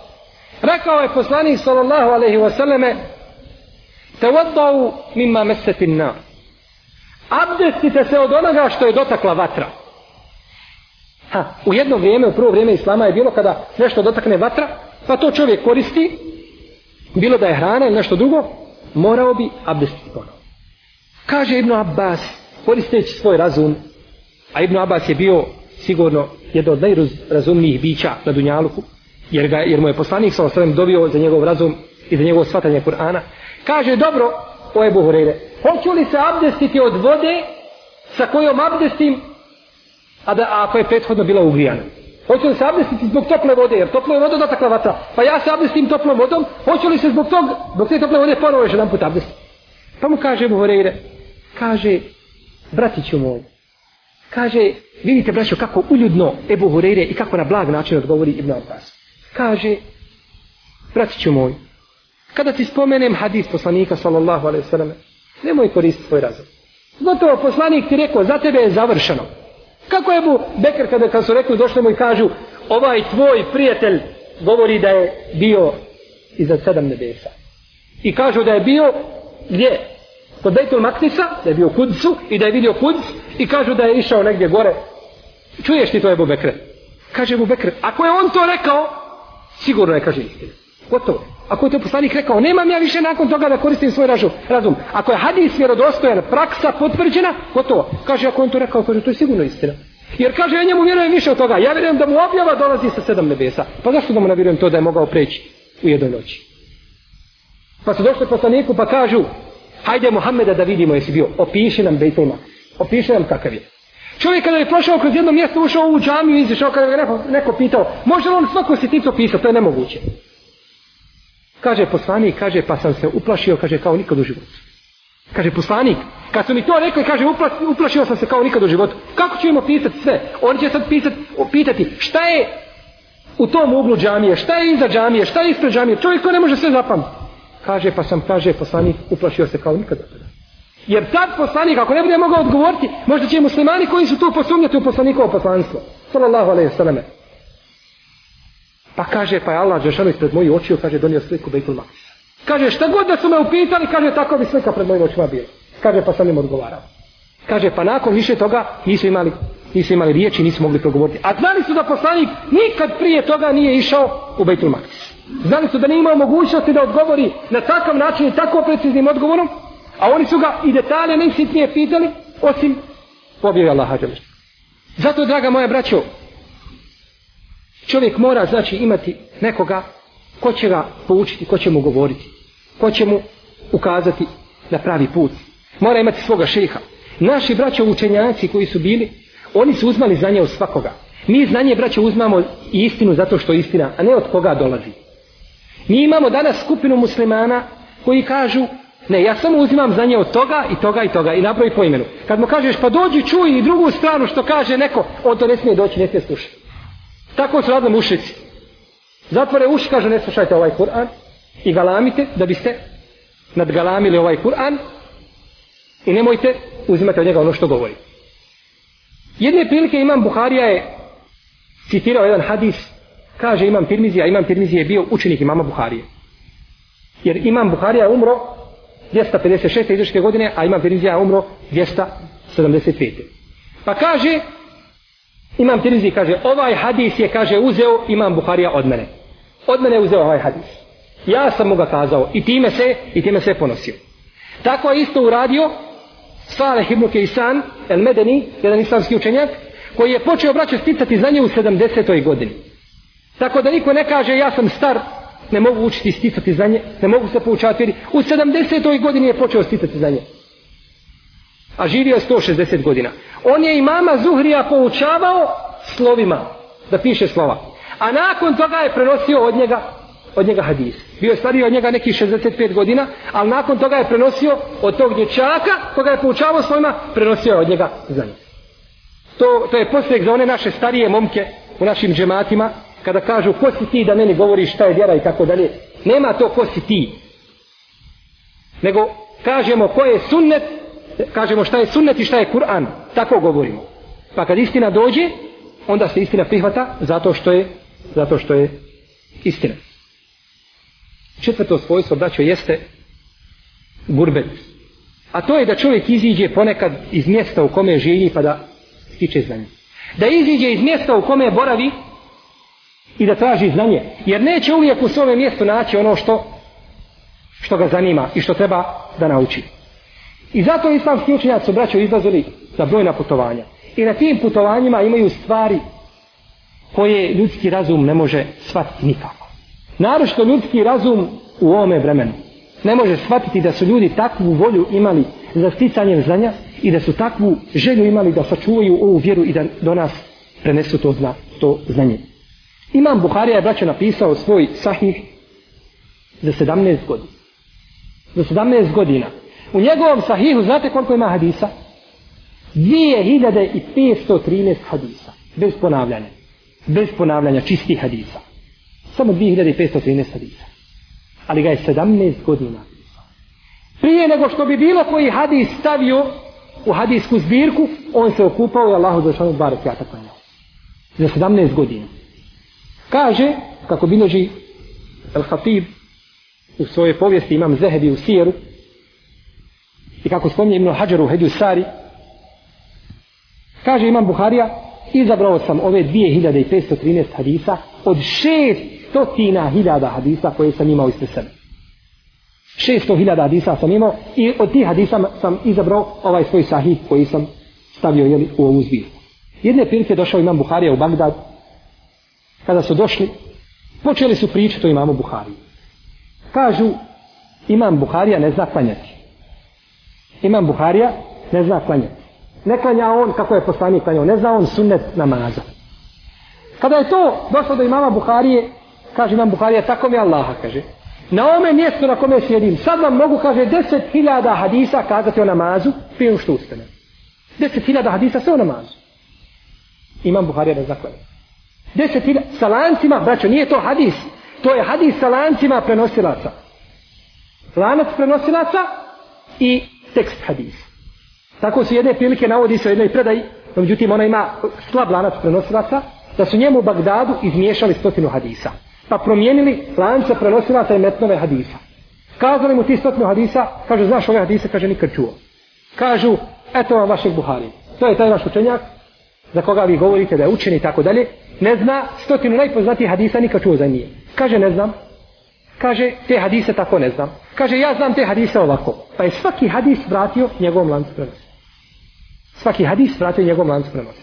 Rekao je poslanik sallallahu alaihi wasallame te vodau mimma mesetin na. Abdestite se od onoga što je dotakla vatra. Ha, u jedno vrijeme, u prvo vrijeme Islama je bilo kada nešto dotakne vatra, pa to čovjek koristi, bilo da je hrana ili nešto drugo, morao bi abdestiti ponovno. Kaže Ibn Abbas, koristeći svoj razum, a Ibn Abbas je bio sigurno jedan od najrazumnijih bića na Dunjaluku, jer, ga, jer mu je poslanik sa dobio za njegov razum i za njegovo shvatanje Kur'ana. Kaže, dobro, o Ebu Hureyre, hoću li se abdestiti od vode sa kojom abdestim, a da, ako je prethodno bila ugrijana? Hoću li se abdestiti zbog tople vode, jer toplo je vodo da takla vata, pa ja se abdestim toplom vodom, hoću li se zbog tog, zbog te tople vode, ponovo još jedan put abdestiti? Pa mu kaže Ebu Hureyre, kaže, bratiću moj, kaže, vidite braćo kako uljudno Ebu Hureyre i kako na blag način odgovori Ibn Abbas. Al kaže bratiću moj kada ti spomenem hadis poslanika sallallahu alaihi sallam nemoj koristiti svoj razum gotovo poslanik ti rekao za tebe je završeno kako je mu Bekr kada, kada su rekli došli mu i kažu ovaj tvoj prijatelj govori da je bio iza sedam nebesa i kažu da je bio gdje kod Bejtul Maktisa da je bio kudcu i da je vidio kudc i kažu da je išao negdje gore čuješ ti to je Bekre Kaže mu Bekr, ako je on to rekao, sigurno je, kaže istina. Gotovo. Ako je to poslanik rekao, nemam ja više nakon toga da koristim svoj ražu, razum. Ako je hadis vjerodostojan, praksa potvrđena, gotovo. Kaže, ako on to rekao, kaže, to je sigurno istina. Jer kaže, ja njemu vjerujem više od toga. Ja vjerujem da mu objava dolazi sa sedam nebesa. Pa zašto da mu ne vjerujem to da je mogao preći u jednoj noći? Pa su došli poslaniku pa kažu, hajde Muhammeda da vidimo jesi bio. Opiši nam Bejtulma. Opiši nam kakav je. Čovjek kada je prošao kroz jedno mjesto, ušao u džamiju, izišao kada ga neko, neko pitao, može li on svaku sitnicu pisao, to je nemoguće. Kaže poslanik, kaže, pa sam se uplašio, kaže, kao nikad u životu. Kaže poslanik, kad su mi to rekli, kaže, upla, uplašio sam se kao nikad u životu. Kako ćemo pisati sve? Oni će sad pisati, pitati, šta je u tom uglu džamije, šta je iza džamije, šta je ispred džamije, čovjek ko ne može sve zapamtiti. Kaže, pa sam, kaže, poslanik, uplašio se kao nikad u životu. Jer sad poslanik, ako ne bude mogao odgovoriti, možda će muslimani koji su tu posumnjati u poslanikovo poslanstvo. Sallallahu alaihi sallame. Pa kaže, pa je Allah Žešanu ispred moji oči, kaže, donio sliku Bejtul Maksisa. Kaže, šta god da su me upitali, kaže, tako bi slika pred mojim očima bila. Kaže, pa sam im odgovarao. Kaže, pa nakon više toga nisu imali, nisu imali riječi, nisu mogli progovoriti. A znali su da poslanik nikad prije toga nije išao u Bejtul Maksis. Znali su da nije imao mogućnosti da odgovori na takav način i tako preciznim odgovorom, A oni su ga i detalje najsitnije pitali, osim pobjeve Allaha Đališ. Zato, draga moja braćo, čovjek mora, znači, imati nekoga ko će ga poučiti, ko će mu govoriti, ko će mu ukazati na pravi put. Mora imati svoga šeha. Naši braćo učenjaci koji su bili, oni su uzmali znanje od svakoga. Mi znanje braćo uzmamo istinu zato što je istina, a ne od koga dolazi. Mi imamo danas skupinu muslimana koji kažu Ne, ja samo uzimam za nje od toga i toga i toga i napravi po imenu. Kad mu kažeš pa dođi čuj i drugu stranu što kaže neko, on to ne smije doći, ne smije slušati. Tako su radili mušici. Zatvore uši, kaže ne slušajte ovaj Kur'an i galamite da biste nadgalamili ovaj Kur'an i nemojte uzimati od njega ono što govori. Jedne prilike imam Buharija je citirao jedan hadis, kaže imam Tirmizija, imam Tirmizija je bio učenik imama Buharije. Jer imam Buharija je umro 256. iduške godine, a imam Tirmizija umro 275. Pa kaže, imam Tirmizija kaže, ovaj hadis je, kaže, uzeo imam Buharija od mene. Od mene je uzeo ovaj hadis. Ja sam mu ga kazao i time se, i time se ponosio. Tako je isto uradio Saleh ibn Kejsan, el Medeni, jedan islamski učenjak, koji je počeo braće sticati znanje u 70. godini. Tako da niko ne kaže ja sam star, ne mogu učiti sticati za nje, ne mogu se poučati, jer u 70. godini je počeo sticati za nje. A živio je 160 godina. On je imama Zuhrija poučavao slovima, da piše slova. A nakon toga je prenosio od njega, od njega hadis. Bio je stariji od njega neki 65 godina, ali nakon toga je prenosio od tog dječaka, koga je poučavao slovima, prenosio je od njega za nje. To, to je posljednik za one naše starije momke u našim džematima, kada kažu ko si ti da meni govoriš šta je vjera i tako dalje. Nema to ko si ti. Nego kažemo ko je sunnet, kažemo šta je sunnet i šta je Kur'an. Tako govorimo. Pa kad istina dođe, onda se istina prihvata zato što je, zato što je istina. Četvrto svojstvo, braćo, jeste gurbet. A to je da čovjek iziđe ponekad iz mjesta u kome živi pa da stiče za njim. Da iziđe iz mjesta u kome boravi i da traži znanje. Jer neće uvijek u svome mjestu naći ono što što ga zanima i što treba da nauči. I zato islamski učenjaci su braćo izlazili za brojna putovanja. I na tim putovanjima imaju stvari koje ljudski razum ne može shvatiti nikako. Naravno ljudski razum u ovome vremenu ne može shvatiti da su ljudi takvu volju imali za sticanjem znanja i da su takvu želju imali da sačuvaju ovu vjeru i da do nas prenesu to, zna, to znanje. To znanje. Imam Buharija je braćo napisao svoj sahih za 17 godina. Za 17 godina. U njegovom sahihu znate koliko ima hadisa? 2513 hadisa. Bez ponavljanja. Bez ponavljanja čistih hadisa. Samo 2513 hadisa. Ali ga je 17 godina Prije nego što bi bilo koji hadis stavio u hadisku zbirku, on se okupao i Allahu zašao barek ja tako je. Za 17 godina. Kaže, kako bilježi Al-Khatib u svojoj povijesti imam Zehebi u Sijeru i kako spominje Ibn Hajar u Hedju Sari kaže imam Buharija izabrao sam ove 2513 hadisa od 600.000 hadisa koje sam imao ispred sebe 600.000 hadisa sam imao i od tih hadisa sam izabrao ovaj svoj sahih koji sam stavio jeli, u ovu zbirku jedne prilike došao imam Buharija u Bagdad kada su došli, počeli su pričati o imamu Buhariju. Kažu, imam Buharija ne zna klanjati. Imam Buharija ne zna klanjati. Ne klanja on kako je poslanik klanjao, ne zna on sunnet namaza. Kada je to došlo do imama Buharije, kaže imam Buharija, tako mi Allaha, kaže. Na ome mjestu na kome sjedim, sad vam mogu, kaže, deset hiljada hadisa kazati o namazu, prije što ustane. Deset hiljada hadisa sve o namazu. Imam Buharija ne zna klanjati desetina, sa lancima, braćo, nije to hadis, to je hadis sa lancima prenosilaca. Lanac prenosilaca i tekst hadis. Tako su jedne prilike navodi se u jednoj predaji, no međutim ona ima slab lanac prenosilaca, da su njemu u Bagdadu izmiješali stotinu hadisa. Pa promijenili lanca prenosilaca i metnove hadisa. Kazali mu ti stotinu hadisa, kaže, znaš ove hadise, kaže, nikad čuo. Kažu, eto vam vašeg Buhari. To je taj vaš učenjak, za koga vi govorite da je učen i tako dalje, ne zna stotinu najpoznatijih hadisa nikad čuo za nije. Kaže, ne znam. Kaže, te hadise tako ne znam. Kaže, ja znam te hadise ovako. Pa je svaki hadis vratio njegovom lancu prenosa. Svaki hadis vratio njegovom lancu prenosa.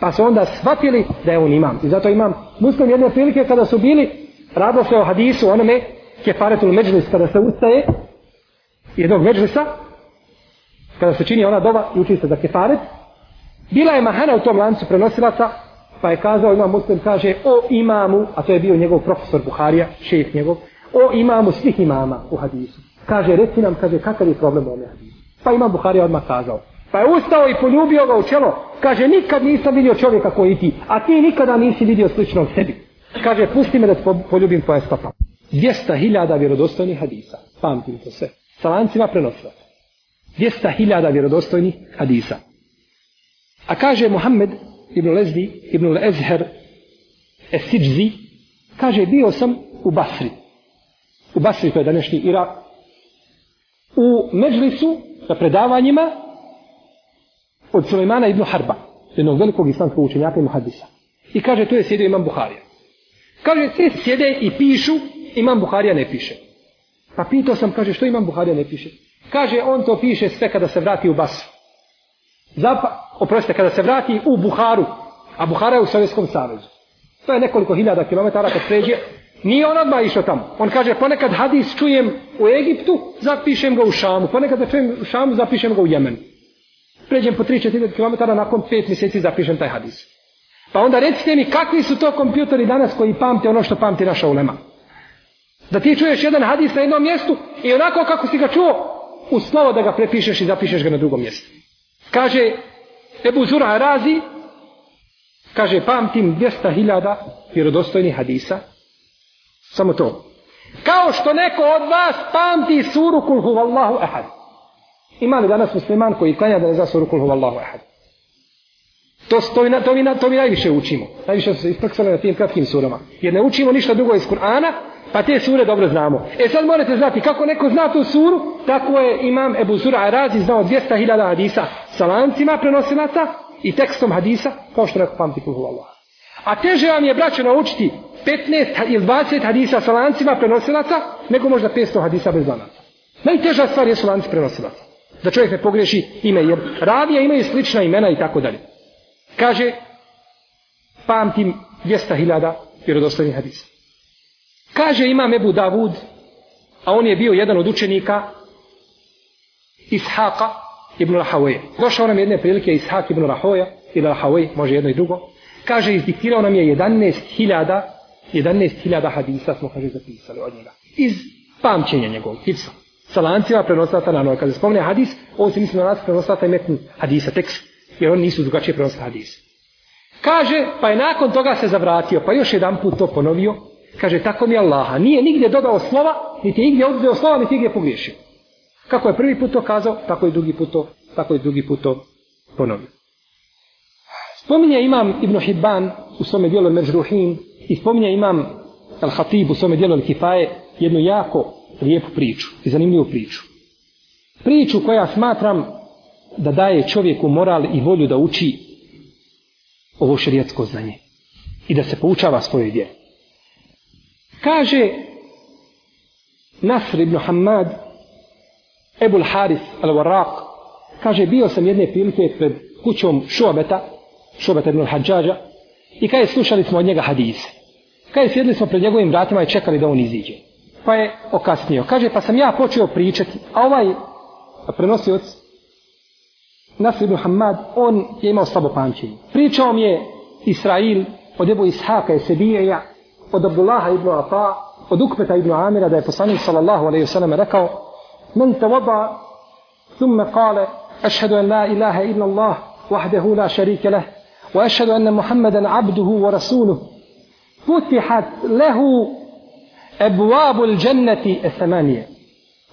Pa su onda shvatili da je on imam. I zato imam muslim jedne prilike kada su bili, radilo se o hadisu onome kefaretul međlis kada se ustaje jednog međlisa, kada se čini ona doba i uči se za kefaret, bila je mahana u tom lancu prenosilaca pa je kazao imam muslim, kaže, o imamu, a to je bio njegov profesor Buharija, šef njegov, o imamu svih imama u hadisu. Kaže, reci nam, kaže, kakav je problem u ovom hadisu. Pa imam Buharija odmah kazao. Pa je ustao i poljubio ga u čelo. Kaže, nikad nisam vidio čovjeka koji ti, a ti nikada nisi vidio sličnog sebi. Kaže, pusti me da te poljubim tvoje stopa. 200.000 vjerodostojnih hadisa. Pamtim to sve. Sa lancima prenosila. 200.000 vjerodostojnih hadisa. A kaže Muhammed, Ibn Lezdi, Ibn Lezher, Esidzi, kaže, bio sam u Basri. U Basri, to je današnji Irak. U Međlisu, na predavanjima, od Sulejmana ibn Harba, jednog velikog islamskog učenjaka i muhadisa. I kaže, tu je sjedio imam Buharija. Kaže, svi sjede i pišu, imam Buharija ne piše. Pa pitao sam, kaže, što imam Buharija ne piše? Kaže, on to piše sve kada se vrati u Basru. Zapa, oprostite, kada se vrati u Buharu, a Buhara je u Sovjetskom savezu, to je nekoliko hiljada kilometara kad pređe, nije on odmah išao tamo. On kaže, ponekad hadis čujem u Egiptu, zapišem ga u Šamu, ponekad da čujem u Šamu, zapišem ga u Jemen. Pređem po 3-4 km, nakon 5 mjeseci zapišem taj hadis. Pa onda recite mi, kakvi su to kompjutori danas koji pamte ono što pamti naša ulema? Da ti čuješ jedan hadis na jednom mjestu i onako kako si ga čuo, u slovo da ga prepišeš i zapišeš ga na drugom mjestu. Kaže Ebu Zura Razi, kaže pamtim 200.000 vjerodostojnih hadisa. Samo to. Kao što neko od vas pamti suru kul huvallahu ahad. Ima li danas musliman koji klanja da ne zna suru kul huvallahu ahad? To, to, na, to, mi, to mi najviše učimo. Najviše smo se isprksali na tim kratkim surama. Jer ne učimo ništa drugo iz Kur'ana, Pa te sure dobro znamo. E sad morate znati kako neko zna tu suru, tako je imam Ebu Zura Arazi znao 200.000 hadisa sa lancima prenosilaca i tekstom hadisa, kao što neko pamti kuhu Allah. A teže vam je braćo naučiti 15 ili 20 hadisa sa lancima prenosilaca, nego možda 500 hadisa bez lanaca. Najteža stvar je su lanci prenosilaca. Da čovjek ne pogreši ime, jer ravija imaju slična imena i tako dalje. Kaže, pamtim 200.000 vjerodostavnih hadisa. Kaže imam Ebu Davud, a on je bio jedan od učenika Ishaqa ibn Rahoje. Došao nam jedne prilike Ishaq ibn Rahoje ili Rahoje, može jedno i drugo. Kaže, izdiktirao nam je 11.000 11.000 hadisa smo, kaže, zapisali od njega. Iz pamćenja njegovog hipsa. Sa lancima prenosata na noj. Kada spomne hadis, ovo se misli na lancima prenosata i metni hadisa, tekst. Jer oni nisu drugačije prenosili hadis. Kaže, pa je nakon toga se zavratio, pa još jedan put to ponovio, Kaže, tako mi je Allaha. Nije nigdje dodao slova, niti je nigdje oduzeo slova, niti je nigdje pogriješio. Kako je prvi put to kazao, tako je drugi put to, tako je drugi put to ponovio. Spominje imam Ibn Hibban u svome dijelu Međruhin i spominje imam Al-Hatib u svome dijelu Al-Kifaje jednu jako lijepu priču i zanimljivu priču. Priču koja smatram da daje čovjeku moral i volju da uči ovo šerijetsko znanje i da se poučava svoje vjeri. Kaže Nasr ibn Hammad Ebul Haris al-Warraq kaže bio sam jedne prilike pred kućom Šobeta Šobeta ibn Hadžađa i kaže slušali smo od njega hadise kaže sjedli smo pred njegovim vratima i čekali da on iziđe pa je okasnio kaže pa sam ja počeo pričati a ovaj prenosioc Nasr ibn Hammad on je imao slabo pamćenje pričao mi je Israil od Ebu Ishaka Esebijeja od Abdullaha ibn Ata, od Ukbeta ibn Amira, da je poslanik sallallahu alaihi wasallam rekao, men te voda, thumme kale, ašhedu en la ilaha ibn Allah, wahdehu la šarike leh, wa ašhedu enne Muhammeden abduhu wa rasuluh, putihat lehu ebuabu l'đenneti esemanije.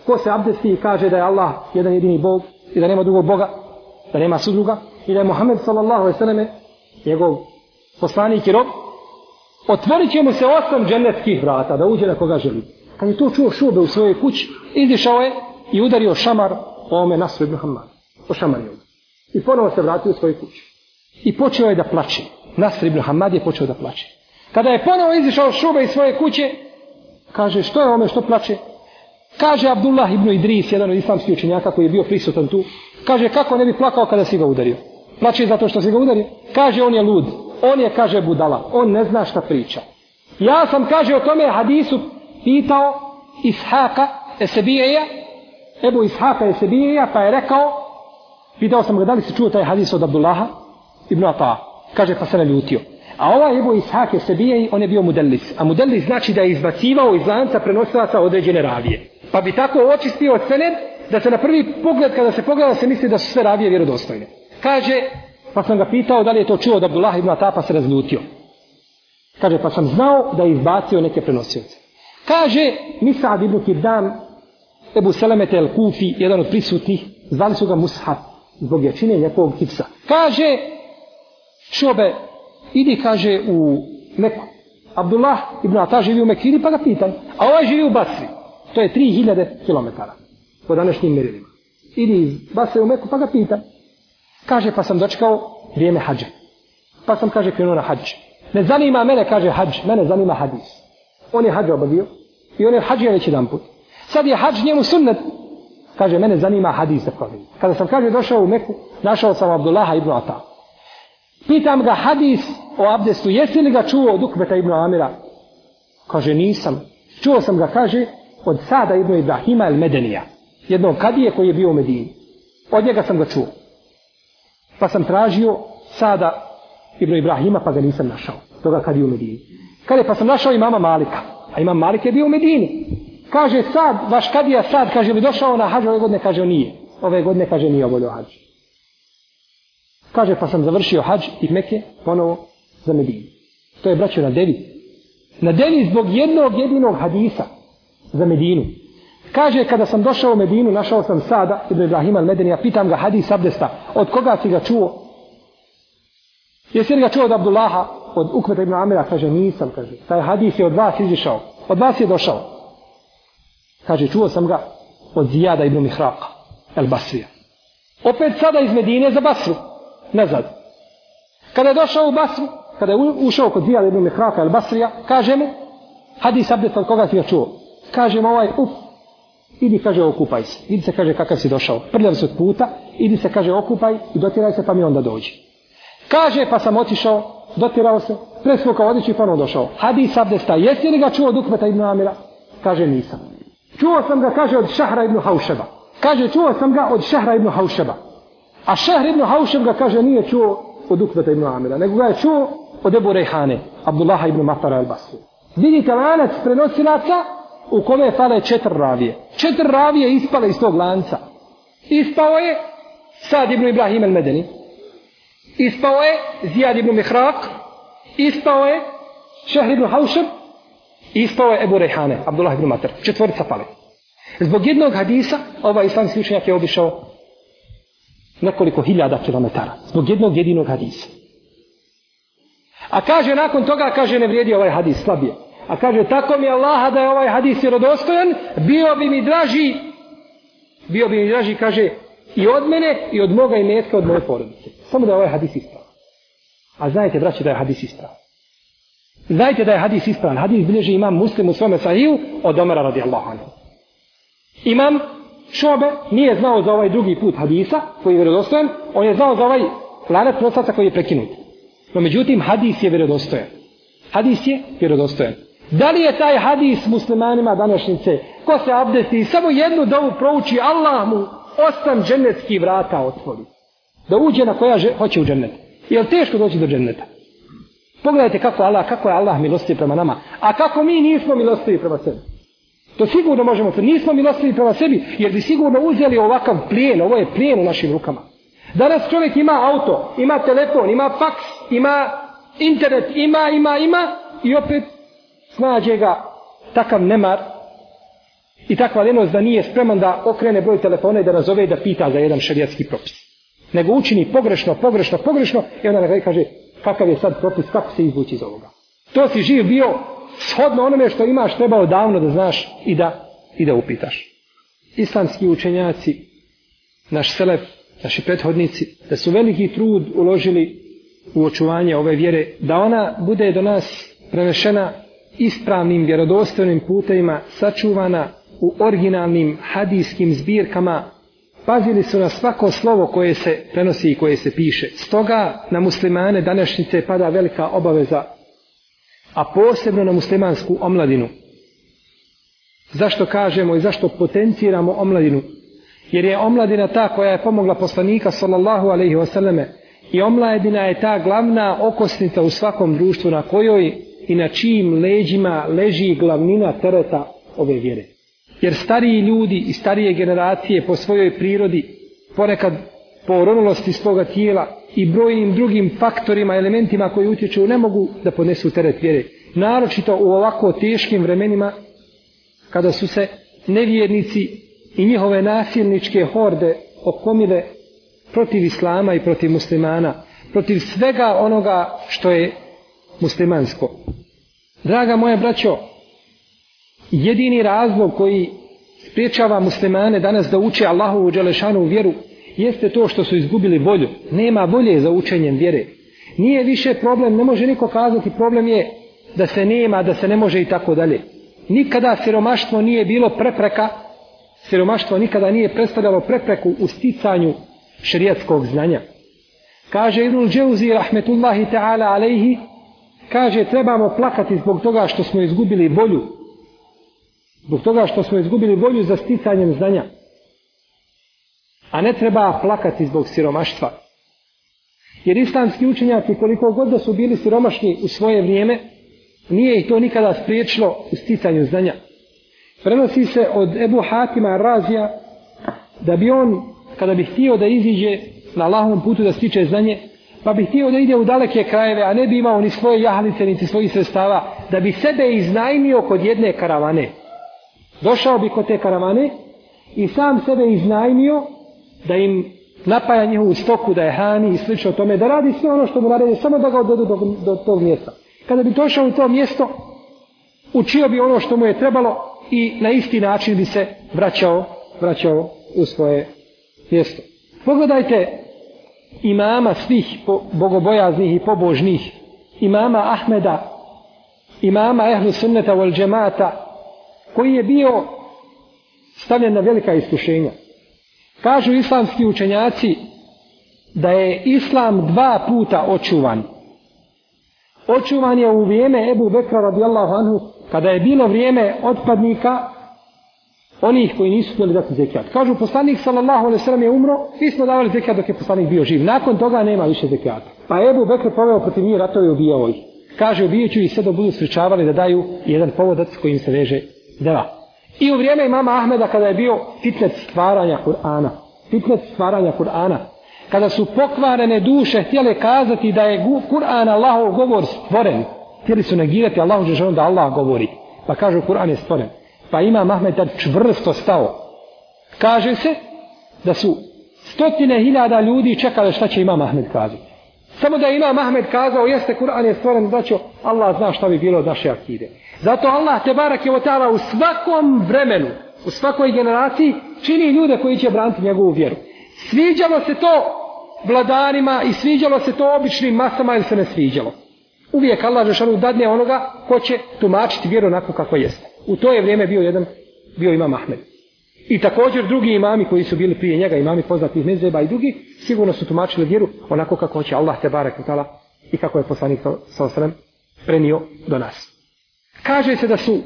Ko se abdesti i kaže da je Allah jedan jedini Bog i da nema drugog Boga, da nema sudruga i da je Muhammed sallallahu alaihi wasallam njegov poslanik i rob, otvorit će mu se osam dženetskih vrata da uđe na koga želi. Kad je to čuo šube u svojoj kući, izišao je i udario šamar ome Nasru ibn Hammar. O šamar je I ponovo se vratio u svoju kući. I počeo je da plače. Nasr ibn Hammad je počeo da plače. Kada je ponovo izišao šube iz svoje kuće, kaže, što je ome što plače? Kaže Abdullah ibn Idris, jedan od islamskih učenjaka koji je bio prisutan tu, kaže, kako ne bi plakao kada si ga udario? Plače zato što si ga udario? Kaže, on je lud on je, kaže, budala. On ne zna šta priča. Ja sam, kaže, o tome hadisu pitao Ishaka Esebijeja, Ebu Ishaka Esebijeja, pa je rekao, pitao sam ga, da li si čuo taj hadis od Abdullaha ibn Ata'a? Kaže, pa se ne ljutio. A ovaj Ebu Ishak Esebijeji, on je bio mudelis. A mudelis znači da je izbacivao iz lanca prenosilaca određene ravije. Pa bi tako očistio od da se na prvi pogled, kada se pogleda, se misli da su sve ravije vjerodostojne. Kaže, Pa sam ga pitao da li je to čuo od Abdullah ibn Ata pa se razljutio. Kaže, pa sam znao da je izbacio neke prenosioce. Kaže, Misad ibn Kirdan, Ebu Selemet el Kufi, jedan od prisutnih, zvali su ga Mushab, zbog jačine ljepog kipsa. Kaže, šobe, idi, kaže, u Meku. Abdullah ibn Ata živi u Mekini, pa ga pitaj. A ovaj živi u Basri. To je 3000 km po današnjim mjerilima. Idi iz Basre u Meku, pa ga pitaj. Kaže, pa sam dočekao vrijeme hađa. Pa sam, kaže, krenuo na hađ. Ne zanima mene, kaže, hađ. Mene zanima hadis. On je hađa obavio. I on je hađio već jedan put. Sad je hađ njemu sunnet. Kaže, mene zanima hadis da provim. Kada sam, kaže, došao u Meku, našao sam Abdullaha ibn Ata. Pitam ga hadis o abdestu. Jesi li ga čuo od Ukbeta ibn Amira? Kaže, nisam. Čuo sam ga, kaže, od sada ibn Ibrahima el Medenija. Jednom kadije koji je bio u Medini. Od njega sam ga čuo. Pa sam tražio sada Ibn Ibrahima, pa ga nisam našao. Toga kad je u Medini. Kad je, pa sam našao imama Malika. A imam Malik je bio u Medini. Kaže sad, vaš kadija sad, kaže bi došao na hađu ove godine, kaže on nije. Ove godine, kaže nije obolio hađu. Kaže, pa sam završio hađ i meke ponovo za Medinu. To je braćo na devi. Na devi zbog jednog jedinog hadisa za Medinu. Kaže, kada sam došao u Medinu, našao sam Sada ibn Ibrahim al-Medeni, ja pitam ga hadis abdesta, od koga si ga čuo? Jesi li ga čuo od Abdullaha, od Ukveta ibn Amira? Kaže, nisam, kaže. Taj hadis je od vas izišao, od vas je došao. Kaže, čuo sam ga od Zijada ibn Mihraqa, el Basrija. Opet sada iz Medine za Basru, nazad. Kada je došao u Basru, kada je ušao kod Zijada ibn Mihraqa, el Basrija, kaže mu, hadis abdesta, od koga si ga čuo? Kaže mu ovaj, up, uh, idi kaže okupaj se, idi se kaže kakav si došao, prljav se od puta, idi se kaže okupaj i dotiraj se pa mi onda dođi. Kaže pa sam otišao, dotirao se, presvukao odići i ponovno došao. Hadis abdesta, jesi li ga čuo od Ukmeta ibn Amira? Kaže nisam. Čuo sam ga, kaže, od Šahra ibn Haušeba. Kaže, čuo sam ga od Šahra ibn Haušeba. A Šahra ibn Haušeb ga, kaže, nije čuo od Ukmeta ibn Amira, nego ga je čuo od Ebu Rejhane, Abdullaha ibn Matara al-Basri. Vidite lanac prenosilaca, u kome je fale četiri ravije. Četiri ravije ispale iz tog lanca. Ispao je Sad ibn Ibrahim el Medeni. Ispao je Zijad ibn Mihrak. Ispao je Šehr ibn Haušer. Ispao je Ebu Rehane, Abdullah ibn Matar. Četvorica pale. Zbog jednog hadisa ovaj islamski učenjak je obišao nekoliko hiljada kilometara. Zbog jednog jedinog hadisa. A kaže nakon toga, kaže ne vrijedi ovaj hadis, slabije. je. A kaže, tako mi Allaha da je ovaj hadis vjerodostojan, bio bi mi draži, bio bi mi draži, kaže, i od mene, i od moga imetka, od moje porodice. Samo da je ovaj hadis ispravan. A znajte, braće, da je hadis ispravan. Znajte da je hadis ispravan. Hadis bilježi imam muslim u svome sahiju od Omera radijallahu anhu. Imam šobe nije znao za ovaj drugi put hadisa koji je vjerodostojan, on je znao za ovaj lanac prostaca koji je prekinut. No međutim, hadis je vjerodostojan. Hadis je vjerodostojan. Da li je taj hadis muslimanima današnjice? Ko se abdesti i samo jednu dovu prouči Allah mu ostan dženecki vrata otvori. Da uđe na koja že, hoće u džennet. Je li teško doći do dženneta? Pogledajte kako, Allah, kako je Allah milostiv prema nama. A kako mi nismo milostivi prema sebi. To sigurno možemo se. Nismo milostivi prema sebi jer bi sigurno uzeli ovakav plijen. Ovo je plijen u našim rukama. Danas čovjek ima auto, ima telefon, ima faks, ima internet, ima, ima, ima i opet snađe ga takav nemar i takva lenost da nije spreman da okrene broj telefona i da nazove i da pita za jedan šarijatski propis. Nego učini pogrešno, pogrešno, pogrešno i onda nekaj kaže kakav je sad propis, kako se izvući iz ovoga. To si živ bio shodno onome što imaš trebao davno da znaš i da, i da upitaš. Islamski učenjaci, naš selef, naši prethodnici, da su veliki trud uložili u očuvanje ove vjere, da ona bude do nas prenešena ispravnim vjerodostojnim putevima sačuvana u originalnim hadijskim zbirkama pazili su na svako slovo koje se prenosi i koje se piše. Stoga na muslimane današnjice pada velika obaveza, a posebno na muslimansku omladinu. Zašto kažemo i zašto potenciramo omladinu? Jer je omladina ta koja je pomogla poslanika sallallahu alaihi wasallame i omladina je ta glavna okosnica u svakom društvu na kojoj i na čijim leđima leži glavnina tereta ove vjere. Jer stariji ljudi i starije generacije po svojoj prirodi, ponekad po oronulosti svoga tijela i brojnim drugim faktorima, elementima koji utječu, ne mogu da ponesu teret vjere. Naročito u ovako teškim vremenima, kada su se nevjernici i njihove nasilničke horde okomile protiv islama i protiv muslimana, protiv svega onoga što je muslimansko. Draga moja braćo, jedini razlog koji spriječava muslimane danas da uče Allahovu Đelešanu vjeru jeste to što su izgubili volju. Nema volje za učenjem vjere. Nije više problem, ne može niko kazati, problem je da se nema, da se ne može i tako dalje. Nikada siromaštvo nije bilo prepreka, siromaštvo nikada nije predstavljalo prepreku u sticanju šrijatskog znanja. Kaže Ibnul Dževzi, rahmetullahi ta'ala, alaihi, kaže trebamo plakati zbog toga što smo izgubili volju. Zbog toga što smo izgubili volju za sticanjem znanja. A ne treba plakati zbog siromaštva. Jer islamski učenjaci koliko god da su bili siromašni u svoje vrijeme, nije ih to nikada spriječilo u sticanju znanja. Prenosi se od Ebu Hatima Razija da bi on, kada bi htio da iziđe na lahom putu da stiče znanje, pa bi htio da ide u daleke krajeve, a ne bi imao ni svoje jahalice, niti svojih sredstava, da bi sebe iznajmio kod jedne karavane. Došao bi kod te karavane i sam sebe iznajmio da im napaja njihovu stoku, da je hani i slično tome, da radi sve ono što mu naredi, samo da ga odvedu do, do tog mjesta. Kada bi došao u to mjesto, učio bi ono što mu je trebalo i na isti način bi se vraćao, vraćao u svoje mjesto. Pogledajte imama svih bogobojaznih i pobožnih, imama Ahmeda, imama Ehlu Sunneta wal Džemata, koji je bio stavljen na velika iskušenja. Kažu islamski učenjaci da je islam dva puta očuvan. Očuvan je u vrijeme Ebu Bekra radijallahu anhu, kada je bilo vrijeme otpadnika, onih koji nisu smjeli dati zekijat. Kažu, poslanik sallallahu alaihi sallam je umro, svi smo davali zekijat dok je poslanik bio živ. Nakon toga nema više zekijata. Pa Ebu Bekr poveo protiv njih ratove i ubijao ih. Kaže, ubijat ću ih sve dok budu sričavali da daju jedan povodac kojim se veže deva. I u vrijeme imama Ahmeda kada je bio fitnet stvaranja Kur'ana, fitnet stvaranja Kur'ana, kada su pokvarene duše htjele kazati da je Kur'an Allahov govor stvoren, htjeli su negirati Allahu želom da Allah govori, pa kažu Kur'an je stvoren. Pa ima Mahmed čvrsto stao. Kaže se da su stotine hiljada ljudi čekale šta će ima Mahmed kazati. Samo da ima Mahmed kazao, jeste Kur'an je stvoren, znači Allah zna šta bi bilo od naše akide. Zato Allah te barak je otala u svakom vremenu, u svakoj generaciji, čini ljude koji će braniti njegovu vjeru. Sviđalo se to vladarima i sviđalo se to običnim masama ili se ne sviđalo. Uvijek Allah Žešanu dadne onoga ko će tumačiti vjeru onako kako jeste. U to je vrijeme bio jedan, bio imam Ahmed. I također drugi imami koji su bili prije njega, imami poznatih mezeba i drugi, sigurno su tumačili vjeru onako kako će Allah te barek utala i kako je poslanik sa so, osrem prenio do nas. Kaže se da su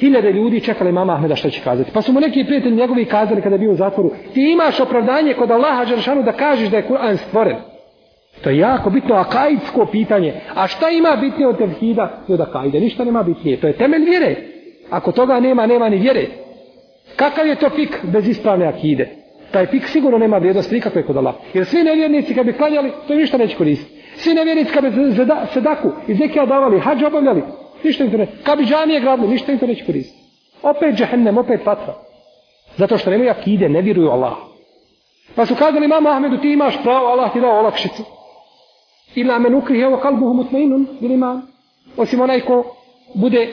hiljade ljudi čekali mama Ahmeda što će kazati. Pa su mu neki prijatelji njegovi kazali kada je bio u zatvoru, ti imaš opravdanje kod Allaha Đeršanu da kažeš da je Kur'an stvoren. To je jako bitno akajitsko pitanje. A šta ima bitnije od tevhida i od akajde? Ništa nema bitnije. To je temelj vjere. Ako toga nema, nema ni vjere. Kakav je to fik bez ispravne akide? Taj fik sigurno nema vrijednosti nikakve kod Allah. Jer svi nevjernici kad bi klanjali, to ništa neće koristiti. Svi nevjernici kad bi zeda, sedaku i zekija davali, hađu obavljali, ništa im to neće. Kad bi džanije gradili, ništa im to neće koristiti. Opet džahennem, opet patra. Zato što nemaju akide, ne vjeruju Allah. Pa su kazali, mama Ahmedu, ti imaš pravo, Allah ti dao olakšicu ila men ukrihe wa kalbuhu mutmainun bil iman. Osim onaj ko bude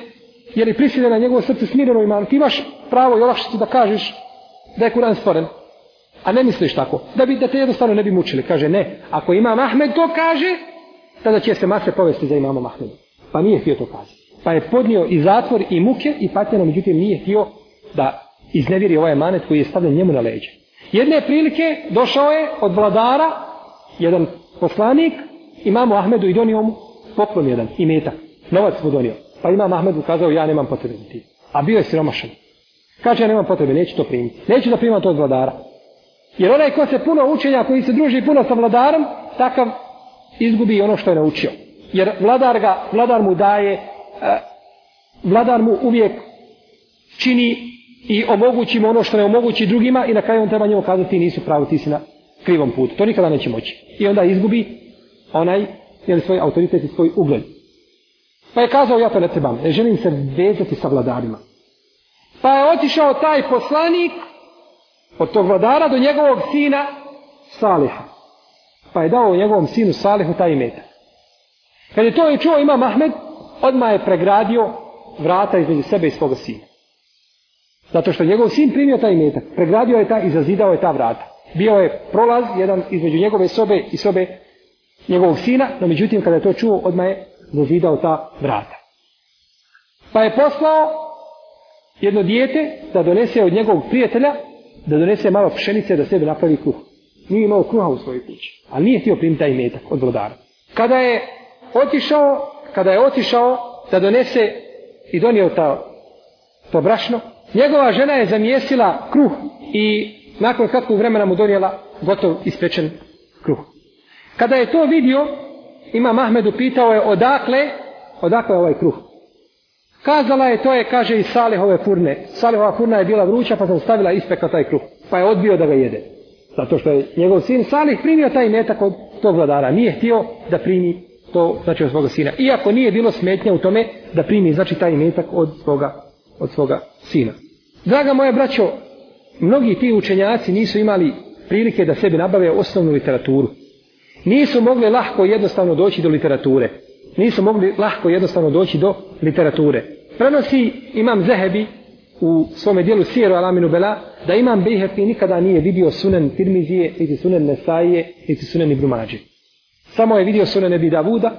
je li prisiljen na njegovo srce smireno iman. Ti imaš pravo i olakšiti da kažeš da je Kur'an stvoren. A ne misliš tako. Da, bi, da te jednostavno ne bi mučili. Kaže ne. Ako imam Ahmed to kaže, tada će se mase povesti za imamom Ahmedu. Pa nije htio to kazi. Pa je podnio i zatvor i muke i patnjeno, međutim nije htio da iznevjeri ovaj manet koji je stavljen njemu na leđe. Jedne prilike došao je od vladara jedan poslanik imamo Ahmedu i donio mu poklon jedan i metak. Novac mu donio. Pa imam Ahmedu kazao ja nemam potrebe za ti. A bio je siromašan. Kaže ja nemam potrebe, neću to primiti. Neću da primam to od vladara. Jer onaj ko se puno učenja, koji se druži puno sa vladarom, takav izgubi ono što je naučio. Jer vladar, ga, vladar mu daje, eh, vladar mu uvijek čini i omogući mu ono što ne omogući drugima i na kraju on treba njemu kazati ti nisu pravi, ti si na krivom putu. To nikada neće moći. I onda izgubi onaj jeli, svoj autoritet i svoj ugled. Pa je kazao, ja to ne trebam, ne želim se vezati sa vladarima. Pa je otišao taj poslanik od tog vladara do njegovog sina Saliha. Pa je dao njegovom sinu Salihu taj imet. Kad je to je čuo Imam Ahmed, odmah je pregradio vrata između sebe i svoga sina. Zato što njegov sin primio taj imetak, pregradio je ta i zazidao je ta vrata. Bio je prolaz jedan između njegove sobe i sobe njegovog sina, no međutim kada je to čuo, odmah je zazidao ta vrata. Pa je poslao jedno dijete da donese od njegovog prijatelja, da donese malo pšenice da sebe napravi kruh. Nije imao kruha u svojoj kući, ali nije htio primiti taj metak od vladara. Kada je otišao, kada je otišao da donese i donio ta, to brašno, njegova žena je zamijesila kruh i nakon kratkog vremena mu donijela gotov ispečen kruh. Kada je to vidio, ima Mahmedu pitao je odakle, odakle je ovaj kruh. Kazala je to je, kaže, iz Salihove furne. Salihova furna je bila vruća, pa sam stavila ispeka taj kruh. Pa je odbio da ga jede. Zato što je njegov sin Salih primio taj metak od tog vladara. Nije htio da primi to, znači, od svoga sina. Iako nije bilo smetnja u tome da primi, znači, taj metak od svoga, od svoga sina. Draga moja braćo, mnogi ti učenjaci nisu imali prilike da sebi nabave osnovnu literaturu nisu mogli lahko jednostavno doći do literature. Nisu mogli lahko jednostavno doći do literature. Prenosi imam Zehebi u svome dijelu Sijeru Alaminu Bela da imam Bejherti nikada nije vidio sunen Tirmizije, niti sunen Nesaije, niti sunen Ibrumađe. Samo je vidio sunen Ebi Davuda,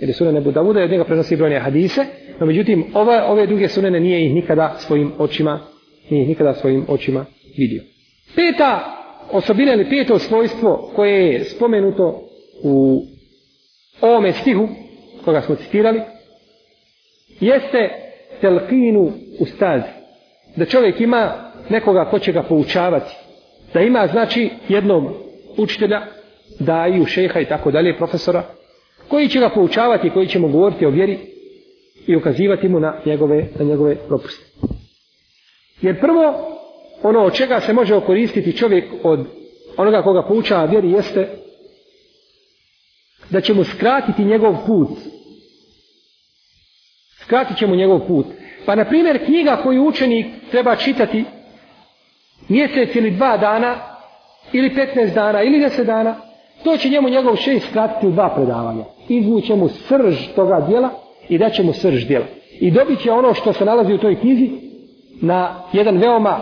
jer je sunen Ebu Davuda i od njega prenosi brojne hadise, no međutim ove, ove druge sunene nije ih nikada svojim očima nije ih nikada svojim očima vidio. Peta osobina ili peto svojstvo koje je spomenuto u ovome stihu koga smo citirali jeste telkinu u stazi. Da čovjek ima nekoga ko će ga poučavati. Da ima znači jednog učitelja, daju, šeha i tako dalje, profesora, koji će ga poučavati, koji će mu govoriti o vjeri i ukazivati mu na njegove, na njegove propuste. Jer prvo, ono od čega se može okoristiti čovjek od onoga koga poučava vjeri jeste da ćemo skratiti njegov put. Skratit ćemo njegov put. Pa, na primjer, knjiga koju učenik treba čitati mjesec ili dva dana, ili 15 dana, ili 10 dana, to će njemu njegov šest skratiti u dva predavanja. Izvućemo srž toga dijela i da ćemo srž dijela. I dobit će ono što se nalazi u toj knjizi na jedan veoma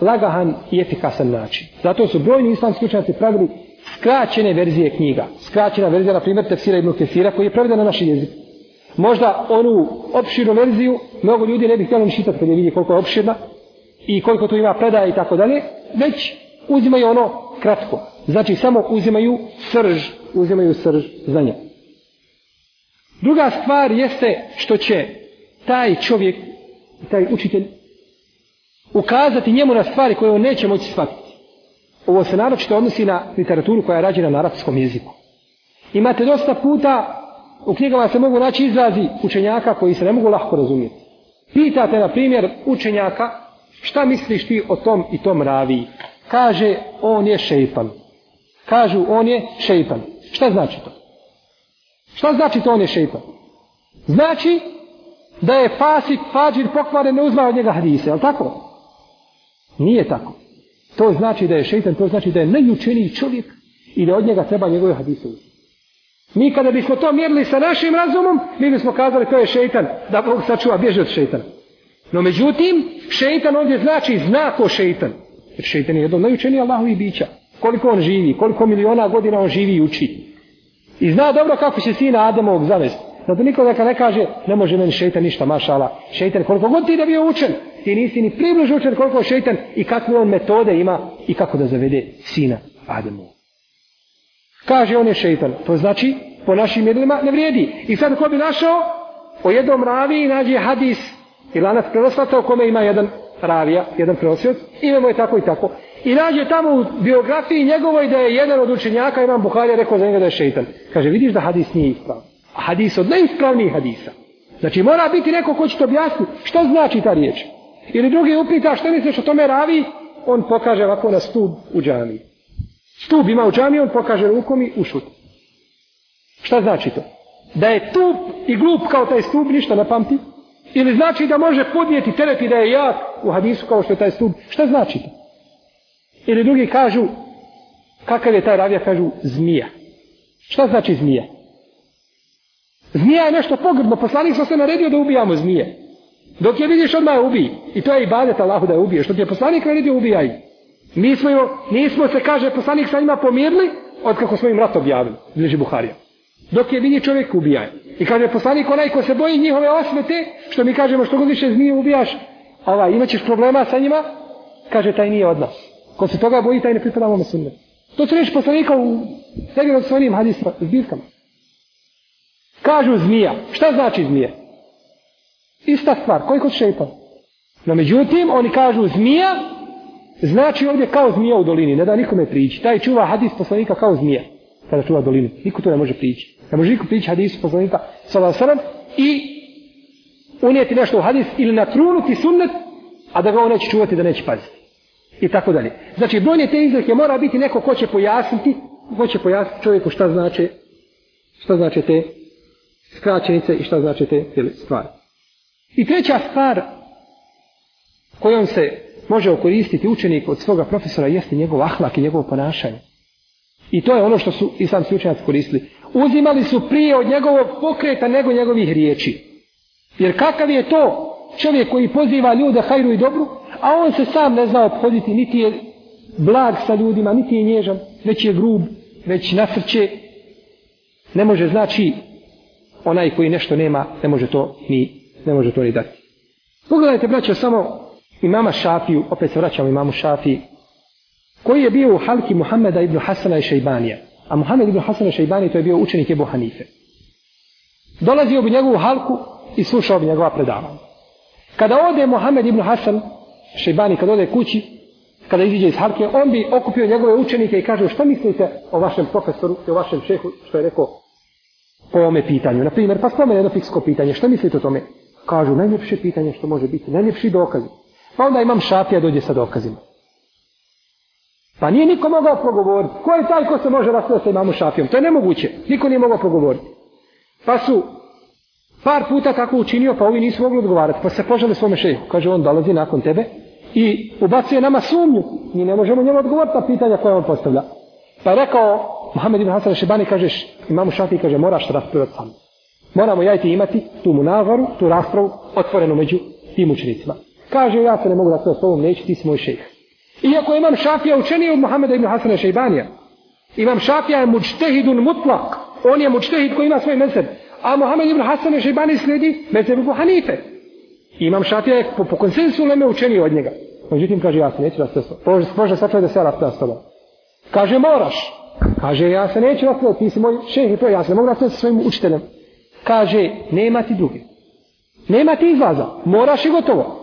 lagahan i efikasan način. Zato su brojni islamski učenjaci pravili skraćene verzije knjiga. Skraćena verzija, na primjer, Tefsira ibn Kesira, koji je prevedena na naši jezik. Možda onu opširnu verziju, mnogo ljudi ne bi htjeli čitati kad je vidi koliko je opširna i koliko tu ima predaja i tako dalje, već uzimaju ono kratko. Znači, samo uzimaju srž, uzimaju srž znanja. Druga stvar jeste što će taj čovjek, taj učitelj, ukazati njemu na stvari koje on neće moći shvatiti. Ovo se naročito odnosi na literaturu koja je rađena na arapskom jeziku. Imate dosta puta u knjigama se mogu naći izrazi učenjaka koji se ne mogu lahko razumjeti. Pitate, na primjer, učenjaka šta misliš ti o tom i tom raviji? Kaže, on je šeipan. Kažu, on je šeipan. Šta znači to? Šta znači to on je šeipan? Znači da je fasik, fađir, pokvaren, ne uzma od njega hadise, je li tako? Nije tako. To znači da je šeitan, to znači da je najučeniji čovjek i da od njega treba njegove hadise uzeti. Mi kada bismo to mjerili sa našim razumom, mi bismo kazali to je šeitan, da Bog sačuva, bježi od šeitana. No međutim, šeitan ovdje znači znako šeitan. Jer šeitan je jedno najučenije Allahovi bića. Koliko on živi, koliko miliona godina on živi i uči. I zna dobro kako će sina Adamovog zavesti. Zato niko neka ne kaže, ne može meni šeitan ništa, mašala. Šeitan, koliko god ti da bio učen, ti nisi ni približno učen koliko šeitan i kakve on metode ima i kako da zavede sina Ademu. Kaže on je šeitan. To znači po našim mjerilima ne vrijedi. I sad ko bi našao o jednom ravi i nađe hadis i lanac prenoslata u kome ima jedan ravija, jedan prenosilac, imamo je tako i tako. I nađe tamo u biografiji njegovoj da je jedan od učenjaka Imam Buhari rekao za njega da je šeitan. Kaže, vidiš da hadis nije ispravan. Hadis od najispravnijih hadisa. Znači mora biti neko ko će to objasniti. Što znači ta riječ? Ili drugi upita šta misliš o tome ravi, on pokaže ovako na stub u džami. Stub ima u džami, on pokaže rukom i ušut. Šta znači to? Da je tup i glup kao taj stub, ništa ne pamti? Ili znači da može podnijeti teret i da je jak u hadisu kao što je taj stub? Šta znači to? Ili drugi kažu, kakav je taj ravija, kažu zmija. Šta znači zmija? Zmija je nešto pogrdno. Poslanik sam se naredio da ubijamo zmije. Dok je vidiš odmah ubi. I to je i badet Allahu da je ubije. Što ti je poslanik naredio ubijaj. Mi smo, jo, nismo se kaže poslanik sa njima pomirli od kako smo im rat objavili. Bliži Buharija. Dok je vidi čovjek ubijaj. I kaže poslanik onaj ko se boji njihove osmete. Što mi kažemo što god više zmije ubijaš. Ovaj, imaćeš problema sa njima. Kaže taj nije od nas. Ko se toga boji taj ne pripada vam sunne. To se reći poslanika u sebi od svojim hadisma zbirkama. Kažu zmija. Šta znači zmija? Zmija. Ista stvar, koji kod šeitan? No međutim, oni kažu zmija, znači ovdje kao zmija u dolini, ne da nikome prići. Taj čuva hadis poslanika kao zmija, kada čuva dolinu. Niko to ne može prići. Ne može niko prići hadisu poslanika, sada sram, i unijeti nešto u hadis ili natrunuti sunnet, a da ga on neće čuvati, da neće paziti. I tako dalje. Znači, brojne te izreke mora biti neko ko će pojasniti, ko će pojasniti čovjeku šta znače, šta znače te skraćenice i šta znače te stvari. I treća stvar kojom se može okoristiti učenik od svoga profesora jeste njegov ahlak i njegovo ponašanje. I to je ono što su islamski učenjaci koristili. Uzimali su prije od njegovog pokreta nego njegovih riječi. Jer kakav je to čovjek koji poziva ljude hajru i dobru, a on se sam ne zna obhoditi, niti je blag sa ljudima, niti je nježan, već je grub, već nasrće. Ne može znači onaj koji nešto nema, ne može to ni ne može to ni dati. Pogledajte, braćo, samo imama Šafiju, opet se vraćamo imamu Šafiju, koji je bio u halki Muhammeda ibn Hasana i Šejbanija. A Muhammed ibn Hasana i Šejbanija to je bio učenik Ebu Hanife. Dolazio bi njegovu halku i slušao bi njegova predavanja. Kada ode Muhammed ibn Hasan, Šejbani, kada ode kući, kada iziđe iz halke, on bi okupio njegove učenike i kaže, što mislite o vašem profesoru i o vašem šehu, što je rekao po ome pitanju. Na primjer, pa spomenu jedno fiksko pitanje, što mislite o tome? kažu najljepše pitanje što može biti, najljepši dokaz. Pa onda imam šafija dođe sa dokazima. Pa nije niko mogao progovoriti. Ko je taj ko se može rastati sa imamu šafijom? To je nemoguće. Niko nije mogao progovoriti. Pa su par puta tako učinio, pa ovi nisu mogli odgovarati. Pa se požele svome šeju. Kaže, on dolazi nakon tebe i ubacuje nama sumnju. Mi ne možemo njemu odgovoriti na pitanja koje on postavlja. Pa rekao, Mohamed Ibn Hasan Šebani, kažeš, imamu šafiju, kaže, moraš rastati sa mnom moramo jajti imati tu munavaru, tu raspravu otvorenu među tim učenicima. Kaže, ja se ne mogu da se s tobom neći, ti si moj šejh. Iako imam šafija učenije od Muhammeda ibn Hasana Šejbanija. Imam šafija je mučtehidun mutlak. On je mučtehid koji ima svoj mezeb. A Muhammed ibn Hasan Šejbani slijedi mezeb u Hanife. Imam šafija je po, po konsensu leme učenije od njega. Međutim, kaže, ja se neću da se s tobom. Može sačuvaj da se raspravo s tobom. Kaže, moraš. Kaže, ja se neću raspravo, ti si moj šejh i to ja se ne mogu raspravo svojim učiteljem kaže nema ti druge. Nema ti izlaza, moraš i gotovo.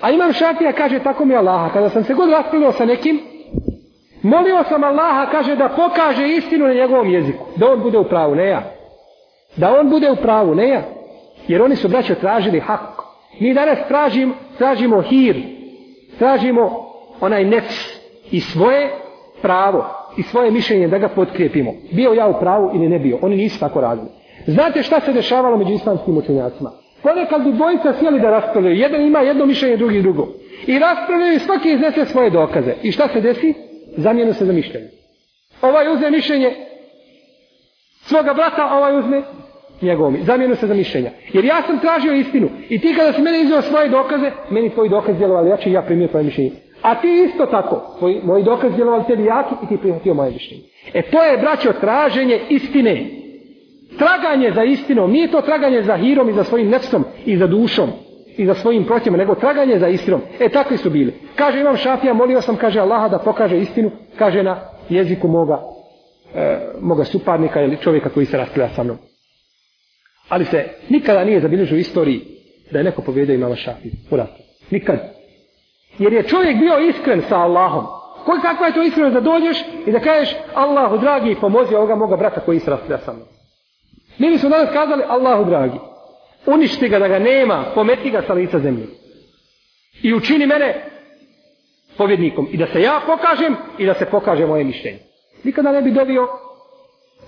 A imam šafija, kaže tako mi Allaha, kada sam se god raspravio sa nekim, molio sam Allaha, kaže da pokaže istinu na njegovom jeziku, da on bude u pravu, ne ja. Da on bude u pravu, ne ja. Jer oni su braće tražili hak. Mi danas tražim, tražimo hir, tražimo onaj nec i svoje pravo i svoje mišljenje da ga potkrijepimo. Bio ja u pravu ili ne bio, oni nisu tako radili. Znate šta se dešavalo među islamskim učenjacima? Ponekad bi dvojica sjeli da raspravljaju. Jedan ima jedno mišljenje, drugi drugo. I raspravljaju i svaki iznese svoje dokaze. I šta se desi? Zamijenu se za mišljenje. Ovaj uzme mišljenje svoga brata, ovaj uzme njegovom. Zamijenu se za mišljenja. Jer ja sam tražio istinu. I ti kada si mene izveo svoje dokaze, meni tvoji dokaz djelovali jači i ja primio tvoje mišljenje. A ti isto tako, tvoji, moji dokaz djelovali tebi jaki i ti prihvatio moje mišljenje. E to je, braćo, traženje istine. Istine traganje za istinom, nije to traganje za hirom i za svojim nečstom i za dušom i za svojim proćem, nego traganje za istinom. E, takvi su bili. Kaže, imam šafija, molio sam, kaže Allaha da pokaže istinu, kaže na jeziku moga, e, moga suparnika ili čovjeka koji se raspila sa mnom. Ali se nikada nije zabilježio u istoriji da je neko povedao imama šafiju u ratu. Nikad. Jer je čovjek bio iskren sa Allahom. Koj, kakva je to iskrenost da dođeš i da kažeš Allahu dragi pomozi ovoga moga brata koji se raspila sa mnom. Mi bismo danas kazali, Allahu dragi, uništi ga da ga nema, pometi ga sa lica zemlje. I učini mene pobjednikom. I da se ja pokažem i da se pokaže moje mišljenje. Nikada ne bi dovio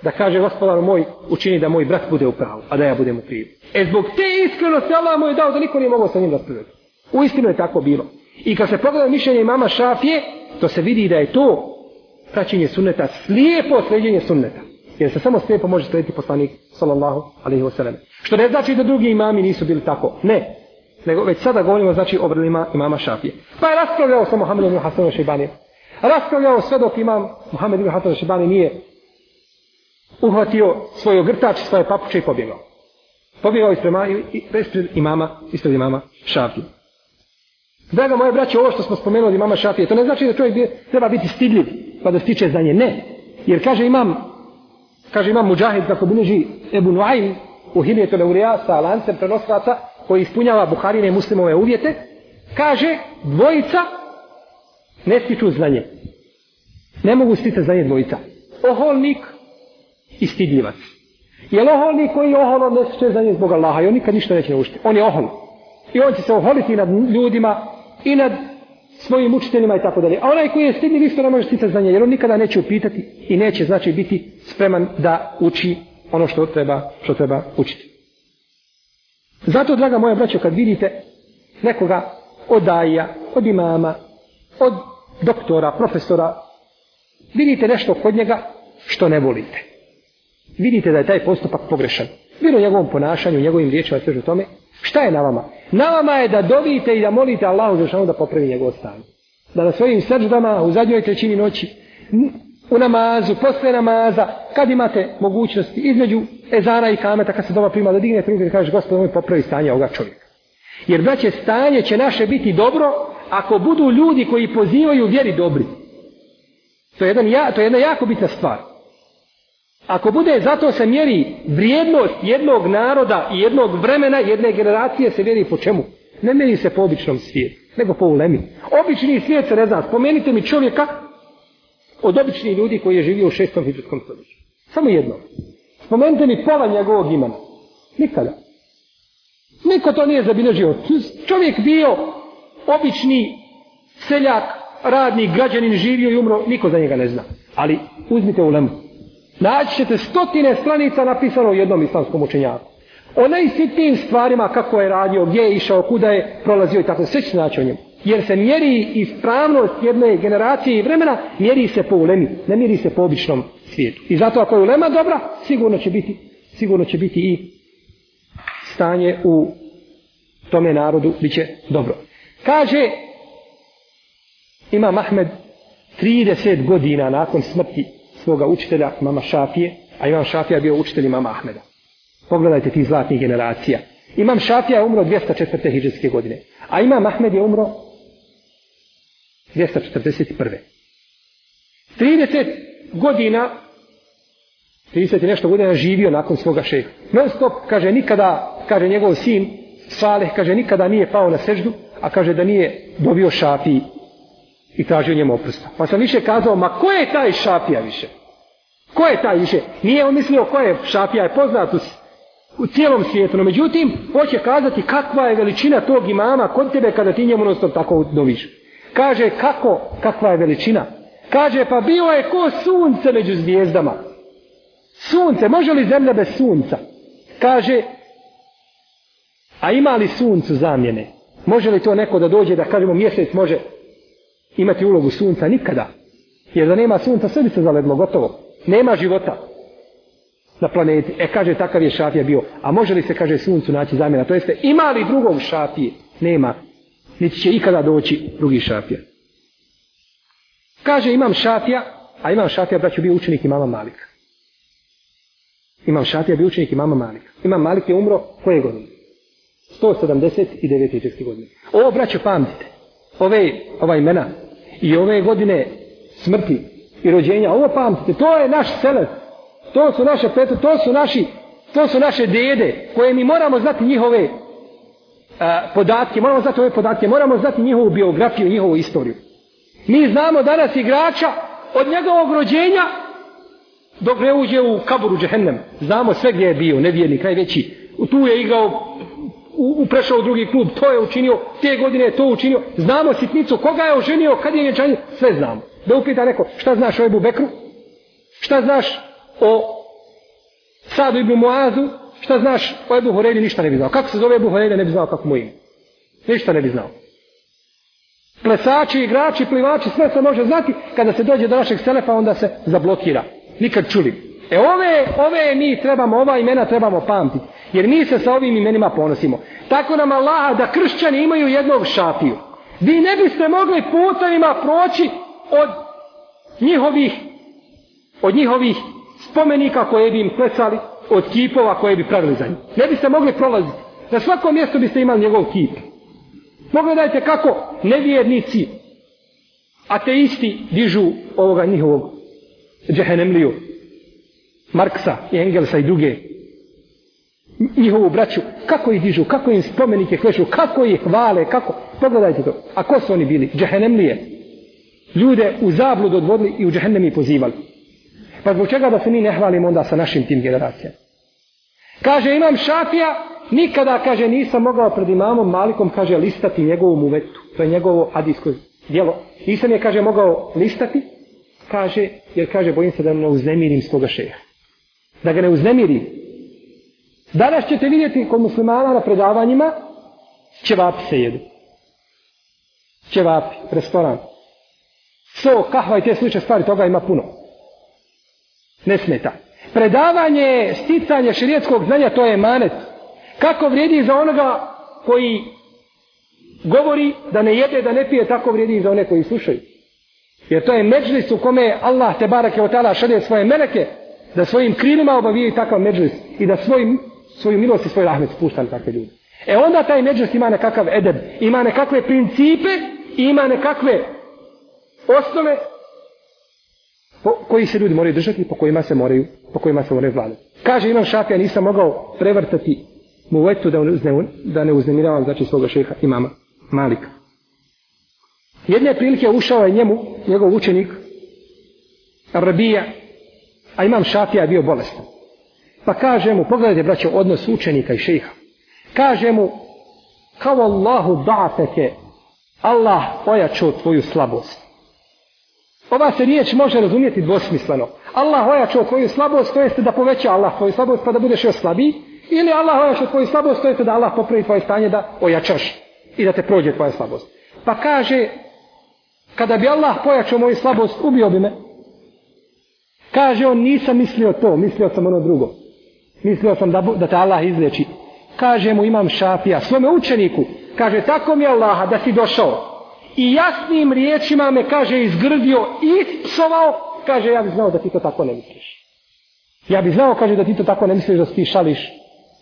da kaže gospodar moj, učini da moj brat bude u pravu, a da ja budem u krivu. E zbog te iskrenosti Allah mu je dao da niko nije mogao sa njim raspravljati. U istinu je tako bilo. I kad se pogleda mišljenje mama Šafije, to se vidi da je to praćenje sunneta, slijepo sređenje sunneta jer se samo slijepo može slijediti poslanik sallallahu alaihi wa sallam. Što ne znači da drugi imami nisu bili tako, ne. Nego već sada govorimo znači o vrlima imama Šafije. Pa je raspravljao sa Muhammedom ibn Hasanom Šeibani. Raspravljao sve dok imam Muhammed ibn Hasanom Šeibani nije uhvatio svoj ogrtač, svoje papuče i pobjegao. Pobjegao ispred imama, ispred imama Šafije. Draga moje braće, ovo što smo spomenuli imama Šafije, to ne znači da čovjek treba biti stidljiv pa da stiče za nje. Ne. Jer kaže imam Kaže imam Mujahid kako bilježi Ebu Nuaim u Himjetu Leulija sa lancem prenosraca koji ispunjava Buharine muslimove uvjete. Kaže dvojica ne stiču znanje. Ne mogu stiti znanje dvojica. Oholnik i stidljivac. Je li oholnik koji je ohol ne stiče znanje zbog Allaha i on nikad ništa neće naučiti. On je ohol. I on će se oholiti nad ljudima i nad svojim učiteljima i tako dalje. A onaj koji je stidni ništa ne može sticati znanje, jer on nikada neće upitati i neće znači biti spreman da uči ono što treba, što treba učiti. Zato, draga moja braćo, kad vidite nekoga od daja, od imama, od doktora, profesora, vidite nešto kod njega što ne volite. Vidite da je taj postupak pogrešan bilo njegovom ponašanju, njegovim riječima, sve o tome, šta je na vama? Na vama je da dovite i da molite Allahu za da popravi njegov stan. Da na svojim srđama u zadnjoj trećini noći, u namazu, posle namaza, kad imate mogućnosti između ezana i kameta, kad se doma prima, da digne prilike i kažeš, gospod, moj popravi stanje ovoga čovjeka. Jer da će stanje će naše biti dobro ako budu ljudi koji pozivaju vjeri dobri. To je, jedan, ja, to je jedna jako bitna stvar. Ako bude zato se mjeri vrijednost jednog naroda i jednog vremena, jedne generacije se mjeri po čemu? Ne mjeri se po običnom svijetu, nego po ulemi. Obični svijet se ne zna. Spomenite mi čovjeka od običnih ljudi koji je živio u šestom hijđutskom stoljeću. Samo jedno. Spomenite mi pola njegovog imana. Nikada. Niko to nije zabilježio. Čovjek bio obični seljak, radni, građanin, živio i umro. Niko za njega ne zna. Ali uzmite ulemu. Naći ćete stotine stranica napisano u jednom islamskom učenjaku. O najsitnijim stvarima kako je radio, gdje je išao, kuda je prolazio i tako sve će naći o njemu. Jer se mjeri ispravnost jedne generacije i vremena, mjeri se po ulemi, ne mjeri se po običnom svijetu. I zato ako je ulema dobra, sigurno će biti, sigurno će biti i stanje u tome narodu bit će dobro. Kaže Imam Ahmed 30 godina nakon smrti svoga učitelja mama Šafije, a imam Šafija bio učitelj mama Ahmeda. Pogledajte ti zlatni generacija. Imam Šafija je umro 204. hiđanske godine, a imam Ahmed je umro 241. 30 godina 30 nešto godina živio nakon svoga šeha. Non stop, kaže, nikada, kaže njegov sin, Saleh, kaže, nikada nije pao na seždu, a kaže da nije dobio šafiji i tražio njemu oprsta. Pa sam više kazao, ma ko je taj šafija više? Ko je taj više? Nije on mislio ko je šafija, je poznat u, u cijelom svijetu. No, međutim, hoće kazati kakva je veličina tog imama kod tebe kada ti njemu nostom tako doviš. Kaže, kako, kakva je veličina? Kaže, pa bio je ko sunce među zvijezdama. Sunce, može li zemlja bez sunca? Kaže, a ima li suncu zamjene? Može li to neko da dođe da kažemo mjesec može imati ulogu sunca? Nikada. Jer da nema sunca, sve bi se zaledlo, gotovo. Nema života na planeti. E, kaže, takav je šafija bio. A može li se, kaže, suncu naći zamjena? To jeste, ima li drugog šafije? Nema. Niti će ikada doći drugi šafija. Kaže, imam šafija, a imam šafija, braću, bio učenik imama Malika. Imam šafija, bio učenik imama Malika. Imam Malik je umro, koje godine? 179. godine. Ovo, braću, pamtite. Ove, ova imena i ove godine smrti i rođenja. Ovo pamtite, to je naš selet. To su naše pete, to su naši to su naše dede koje mi moramo znati njihove a, podatke, moramo znati ove podatke, moramo znati njihovu biografiju, njihovu istoriju. Mi znamo danas igrača od njegovog rođenja dok ne uđe u kaburu džehennem. Znamo sve gdje je bio, nevjerni, kraj veći. Tu je igrao u, u prešao u drugi klub, to je učinio, te godine je to učinio, znamo sitnicu, koga je oženio, kad je vjenčanje, sve znamo. Da upita neko, šta znaš o Ebu Bekru? Šta znaš o Sadu ibn Muazu? Šta znaš o Ebu Horeli? Ništa ne bi znao. Kako se zove Ebu Horeli? Ne bi znao kako mu ime. Ništa ne bi znao. Plesači, igrači, plivači, sve se može znati, kada se dođe do našeg selefa, onda se zablokira. Nikad čuli. E ove, ove mi trebamo, ova imena trebamo pamtiti. Jer mi se sa ovim imenima ponosimo. Tako nam Allaha da kršćani imaju jednog šafiju. Vi ne biste mogli putovima proći od njihovih od njihovih spomenika koje bi im plecali, od kipova koje bi pravili za njih. Ne biste mogli prolaziti. Na svakom mjestu biste imali njegov kip. Pogledajte kako nevjernici ateisti dižu ovoga njihovog džehenemliju Marksa i Engelsa i druge njihovu braću, kako ih dižu, kako im spomenike klešu, kako ih hvale, kako... Pogledajte to. A ko su oni bili? Džehennem lije. Ljude u zablud odvodili i u džehennem ih pozivali. Pa zbog čega da se mi ne hvalimo onda sa našim tim generacijama? Kaže, imam šafija, nikada, kaže, nisam mogao pred imamom Malikom, kaže, listati njegovu muvetu. To je njegovo adijsko djelo. Nisam je, kaže, mogao listati, kaže, jer, kaže, bojim se da ne uznemirim svoga šeha. Da ga ne uznemirim, Danas ćete vidjeti kod muslimana na predavanjima ćevapi se jedu. Ćevapi, restoran. So, kahva i te sluče stvari, toga ima puno. Ne smeta. Predavanje, sticanje širijetskog znanja, to je manet. Kako vrijedi za onoga koji govori da ne jede, da ne pije, tako vrijedi i za one koji slušaju. Jer to je međlis u kome Allah te barake od tala šalje svoje meleke da svojim krilima obavije takav međlis i da svojim svoju milost i svoj rahmet spušta na takve ljude. E onda taj međus ima nekakav edeb, ima nekakve principe i ima nekakve osnove po koji se ljudi moraju držati po kojima se moraju, po kojima se moraju vladati. Kaže Imam Šafija, nisam mogao prevrtati mu vetu da, uzne, da ne uznemiravam znači svoga šeha imama Malika. Jedne prilike ušao je njemu, njegov učenik, Rabija, a imam Šafija bio bolestan. Pa kaže mu, pogledajte braće, odnos učenika i šeha. Kaže mu, kao Allahu da'ateke, Allah ojačao tvoju slabost. Ova se riječ može razumijeti dvosmisleno. Allah ojačao tvoju slabost, to jeste da poveća Allah tvoju slabost pa da budeš još slabiji. Ili Allah ojačao tvoju slabost, to jeste da Allah popravi tvoje stanje da ojačaš i da te prođe tvoja slabost. Pa kaže, kada bi Allah pojačao moju slabost, ubio bi me. Kaže on, nisam mislio to, mislio sam ono drugo. Mislio sam da, da te Allah izleči. Kaže mu imam šafija, svome učeniku. Kaže, tako mi je Allaha da si došao. I jasnim riječima me, kaže, izgrdio i psovao. Kaže, ja bi znao da ti to tako ne misliš. Ja bi znao, kaže, da ti to tako ne misliš, da ti šališ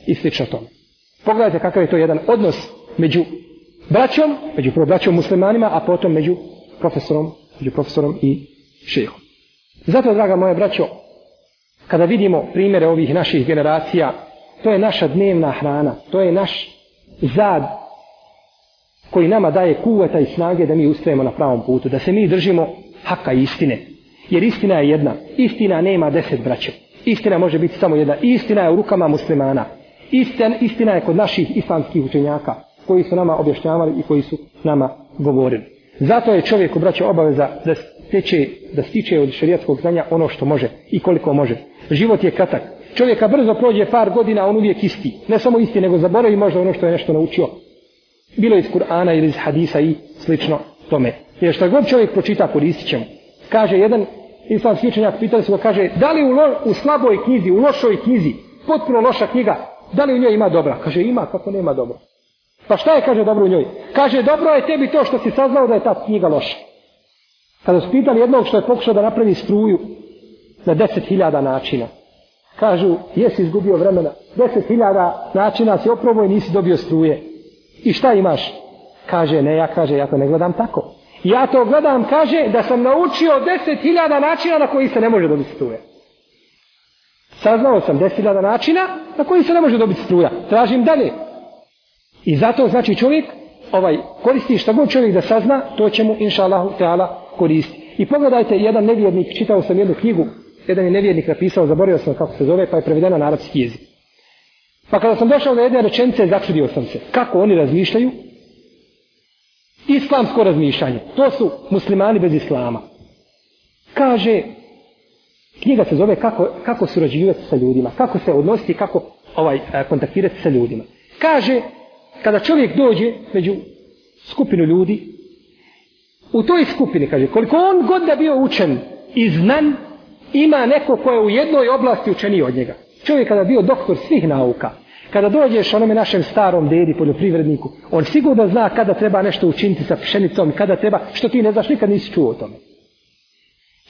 i slično tome. Pogledajte kakav je to jedan odnos među braćom, među prvo braćom muslimanima, a potom među profesorom, među profesorom i šejhom. Zato, draga moje braćo, kada vidimo primjere ovih naših generacija, to je naša dnevna hrana, to je naš zad koji nama daje kuveta i snage da mi ustajemo na pravom putu, da se mi držimo haka istine. Jer istina je jedna. Istina nema deset braća. Istina može biti samo jedna. Istina je u rukama muslimana. Istina, istina je kod naših islamskih učenjaka koji su nama objašnjavali i koji su nama govorili. Zato je čovjek u braću obaveza da steče, da stiče od šarijatskog znanja ono što može i koliko može. Život je kratak. Čovjeka brzo prođe par godina, on uvijek isti. Ne samo isti, nego zaboravi možda ono što je nešto naučio. Bilo iz Kur'ana ili iz Hadisa i slično tome. Jer šta god čovjek pročita, koristit ćemo. Kaže jedan islamski učenjak, pitali su ga, kaže, da li u, lo, u slaboj knjizi, u lošoj knjizi, potpuno loša knjiga, da li u njoj ima dobra? Kaže, ima, kako nema dobro. Pa šta je, kaže, dobro u njoj? Kaže, dobro je tebi to što si saznao da je ta knjiga loša. Kada su pitali jednog što je pokušao da napravi struju na deset hiljada načina. Kažu, jesi izgubio vremena. Deset hiljada načina si oprobao i nisi dobio struje. I šta imaš? Kaže, ne, ja kaže, ja to ne gledam tako. Ja to gledam, kaže, da sam naučio deset hiljada načina na koji se ne može dobiti struje. Saznao sam deset hiljada načina na koji se ne može dobiti struja. Tražim dalje. I zato, znači, čovjek ovaj, koristi šta god čovjek da sazna, to će mu, inša Allahu, te Allah, koristi. I pogledajte, jedan nevjernik, čitao sam jednu knjigu, jedan je nevjernik napisao, zaboravio sam kako se zove, pa je prevedena na arapski jezik. Pa kada sam došao na jedne rečence, začudio sam se. Kako oni razmišljaju? Islamsko razmišljanje. To su muslimani bez islama. Kaže, knjiga se zove kako, kako surađivati sa ljudima, kako se odnositi, kako ovaj, e, kontaktirati sa ljudima. Kaže, kada čovjek dođe među skupinu ljudi, U toj skupini, kaže, koliko on god da bio učen i znan, ima neko ko je u jednoj oblasti učeniji od njega. Čovjek kada bio doktor svih nauka, kada dođeš onome našem starom dedi poljoprivredniku, on sigurno zna kada treba nešto učiniti sa pšenicom, kada treba, što ti ne znaš, nikad nisi čuo o tome.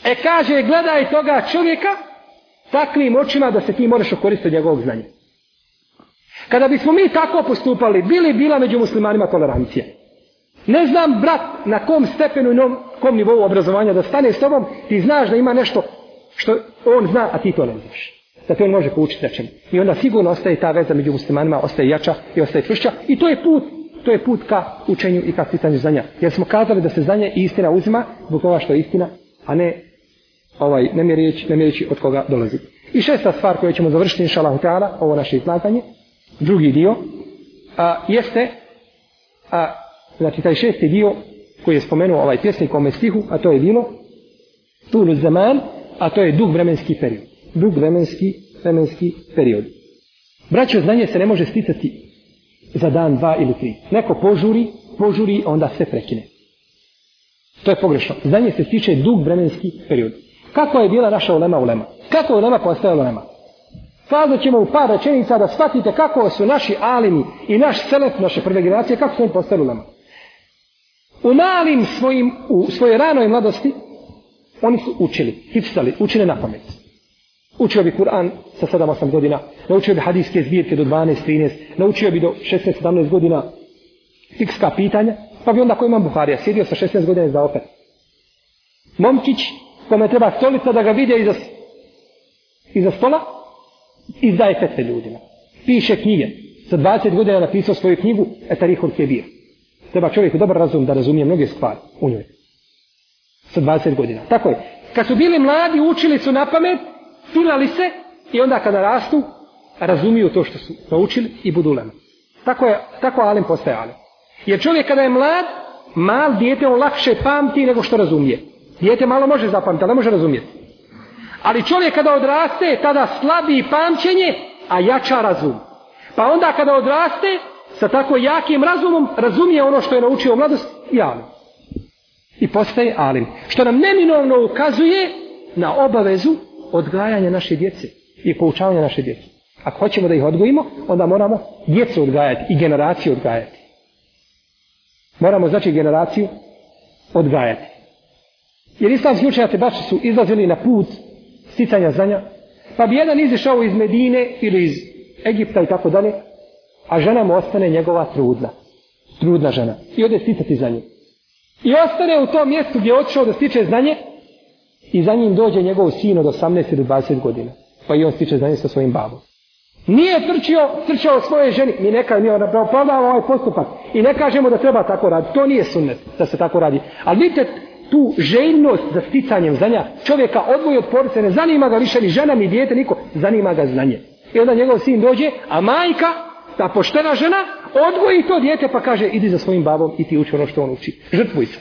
E kaže, gledaj toga čovjeka takvim očima da se ti moraš okoristiti njegovog znanja. Kada bismo mi tako postupali, bili bila među muslimanima tolerancija. Ne znam, brat, na kom stepenu i na kom nivou obrazovanja da stane s tobom, ti znaš da ima nešto što on zna, a ti to ne znaš. Da te on može poučiti nečem. I onda sigurno ostaje ta veza među muslimanima, ostaje jača i ostaje tvršća. I to je put, to je put ka učenju i ka pitanju znanja. Jer smo kazali da se znanje i istina uzima zbog ova što je istina, a ne ovaj, ne mi riječi, ne mi riječi od koga dolazi. I šesta stvar koju ćemo završiti, inša Allah, ovo naše izlaganje, drugi dio, a, jeste a, znači taj šesti dio koji je spomenuo ovaj pjesnik o mestihu, a to je bilo tulu zaman, a to je dug vremenski period. Dug vremenski, vremenski period. Braćo, znanje se ne može sticati za dan, dva ili tri. Neko požuri, požuri, onda sve prekine. To je pogrešno. Znanje se stiče dug vremenski period. Kako je bila naša ulema ulema? Kako je ulema postaje ulema? Kazat ćemo u par rečenica da shvatite kako su naši alimi i naš selet, naše prve generacije, kako su oni postali ulema. U malim svojim, u svojoj ranoj mladosti, oni su učili, hipstali, učili na pamet. Učio bi Kur'an sa 7-8 godina, naučio bi hadijske zbirke do 12-13, naučio bi do 16-17 godina fikska pitanja, pa bi onda ko imam Buharija, sjedio sa 16 godina za opet. Momčić, kome treba stolica da ga vidje iza, iza stola, izdaje fetve ljudima. Piše knjige. Sa 20 godina napisao svoju knjigu, Etarihul Kebir treba čovjeku dobar razum da razumije mnoge stvari u njoj. Sa 20 godina. Tako je. Kad su bili mladi, učili su na pamet, filali se i onda kada rastu, razumiju to što su naučili i budu lema. Tako je, tako Alem postaje Alem. Jer čovjek kada je mlad, mal dijete on lakše pamti nego što razumije. Dijete malo može zapamti, ali ne može razumjeti. Ali čovjek kada odraste, tada slabi pamćenje, a jača razum. Pa onda kada odraste, sa tako jakim razumom razumije ono što je naučio u mladosti i alim. I postaje alim. Što nam neminovno ukazuje na obavezu odgajanja naše djece i poučavanja naše djece. Ako hoćemo da ih odgojimo, onda moramo djecu odgajati i generaciju odgajati. Moramo znači generaciju odgajati. Jer islamski učenjate baš su izlazili na put sticanja znanja, pa bi jedan izišao iz Medine ili iz Egipta i tako dalje, a žena mu ostane njegova trudna. Trudna žena. I ode sticati za njim. I ostane u tom mjestu gdje je otišao da stiče znanje i za njim dođe njegov sin od 18 ili 20 godina. Pa i on stiče znanje sa svojim babom. Nije trčio, trčao svoje ženi. Mi neka mi on opravdava ovaj postupak. I ne kažemo da treba tako raditi. To nije sunnet da se tako radi. Ali vidite tu željnost za sticanjem znanja čovjeka odvoji od porice. Ne zanima ga više ni žena, ni dijete, niko. Zanima ga znanje. I onda njegov sin dođe, a majka ta poštena žena odgoji to dijete pa kaže idi za svojim babom i ti uči ono što on uči. Žrtvuj se.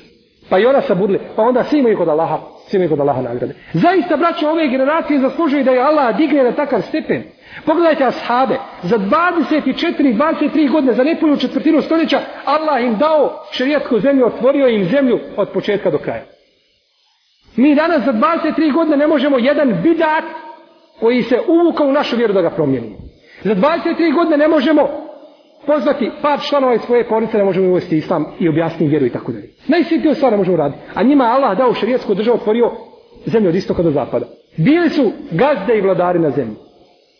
Pa i ona sa budle. Pa onda svi imaju kod Allaha, svi imaju kod Allaha nagrade. Zaista braće ove generacije zaslužuju da je Allah digne na takav stepen. Pogledajte ashaabe, za 24, 23 godine, za nepunju četvrtinu stoljeća, Allah im dao šerijatsku zemlju, otvorio im zemlju od početka do kraja. Mi danas za 23 godine ne možemo jedan bidat koji se uvuka u našu vjeru da ga promijenimo. Za 23 godine ne možemo pozvati par članova iz svoje porice, ne možemo uvesti islam i objasniti vjeru i tako dalje. Najsvjetio stvar ne možemo raditi. A njima Allah dao šarijetsku državu otvorio zemlju od istoka do zapada. Bili su gazde i vladari na zemlji.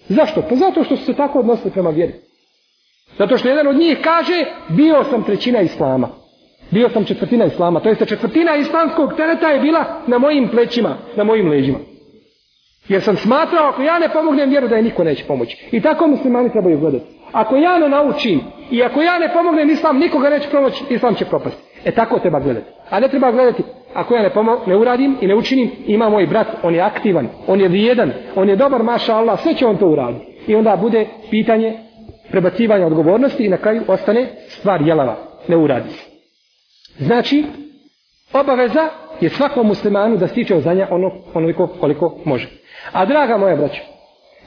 Zašto? Pa zato što su se tako odnosili prema vjeri. Zato što jedan od njih kaže, bio sam trećina islama. Bio sam četvrtina islama. To jeste četvrtina islamskog tereta je bila na mojim plećima, na mojim leđima. Jer sam smatrao ako ja ne pomognem vjeru da je niko neće pomoći. I tako muslimani trebaju gledati. Ako ja ne naučim i ako ja ne pomognem islam, nikoga neće pomoći, islam će propasti. E tako treba gledati. A ne treba gledati ako ja ne, ne uradim i ne učinim, ima moj brat, on je aktivan, on je vrijedan, on je dobar, maša Allah, sve će on to uraditi. I onda bude pitanje prebacivanja odgovornosti i na kraju ostane stvar jelava, ne uradi. Znači, obaveza je svakom muslimanu da stiče od znanja ono, onoliko koliko može. A draga moja braća,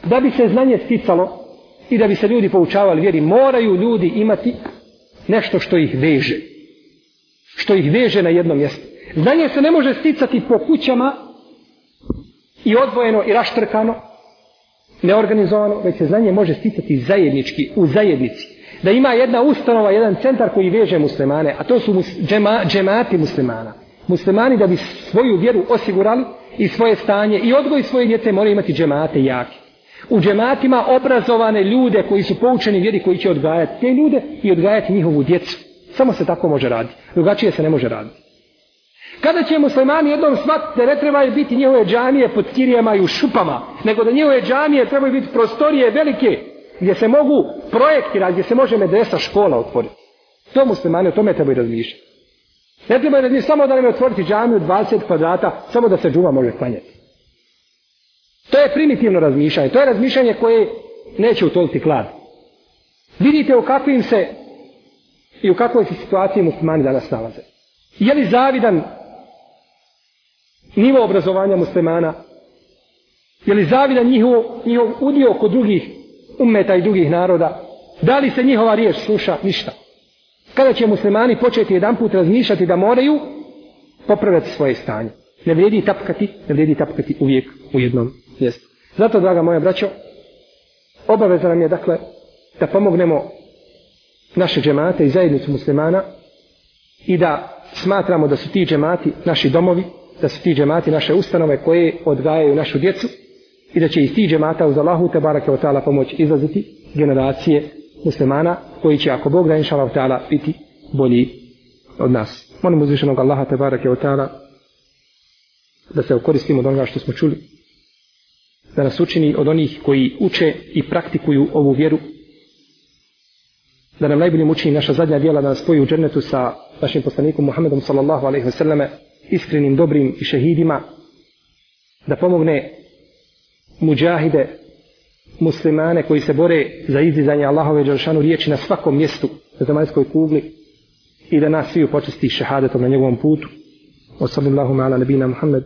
da bi se znanje sticalo i da bi se ljudi poučavali vjeri, moraju ljudi imati nešto što ih veže. Što ih veže na jednom mjestu. Znanje se ne može sticati po kućama i odvojeno i raštrkano, neorganizovano, već se znanje može sticati zajednički, u zajednici. Da ima jedna ustanova, jedan centar koji veže muslimane, a to su džema, džemati muslimana muslimani da bi svoju vjeru osigurali i svoje stanje i odgoj svoje djece moraju imati džemate jake. U džematima obrazovane ljude koji su poučeni vjeri koji će odgajati te ljude i odgajati njihovu djecu. Samo se tako može raditi. Drugačije se ne može raditi. Kada će muslimani jednom shvatiti da ne trebaju biti njihove džamije pod kirijama i u šupama, nego da njihove džamije trebaju biti prostorije velike gdje se mogu projekti raditi, gdje se može medresa škola otvoriti. To muslimani o tome trebaju razmišljati. Ne treba da mi samo da nam je otvoriti džamiju 20 kvadrata, samo da se džuma može klanjati. To je primitivno razmišljanje. To je razmišljanje koje neće utoliti klad. Vidite u kakvim se i u kakvoj se situaciji muslimani danas nalaze. Je li zavidan nivo obrazovanja muslimana? Je li zavidan njihov, njihov udio kod drugih umeta i drugih naroda? Da li se njihova riječ sluša? Ništa. Ništa kada će muslimani početi jedan put razmišljati da moraju popravati svoje stanje. Ne vrijedi tapkati, ne vrijedi tapkati uvijek u jednom mjestu. Zato, draga moja braćo, obaveza nam je, dakle, da pomognemo naše džemate i zajednicu muslimana i da smatramo da su ti džemati naši domovi, da su ti džemati naše ustanove koje odgajaju našu djecu i da će iz ti džemata uz Allahu te barake od tala pomoć izlaziti generacije muslimana koji će ako Bog da inša Allah biti bolji od nas. Molim uzvišenog Allaha te barake od ta'ala da se okoristimo od onoga što smo čuli. Da nas učini od onih koji uče i praktikuju ovu vjeru. Da nam najboljim učini naša zadnja dijela da nas spoji u džernetu sa našim poslanikom Muhammedom sallallahu alaihi ve selleme iskrenim, dobrim i šehidima. Da pomogne muđahide muslimane koji se bore za izdizanje Allahove džaršanu riječi na svakom mjestu na zemaljskoj kugli i da nas svi počesti šehadetom na njegovom putu. Osallim Allahuma ala nabina Muhammed.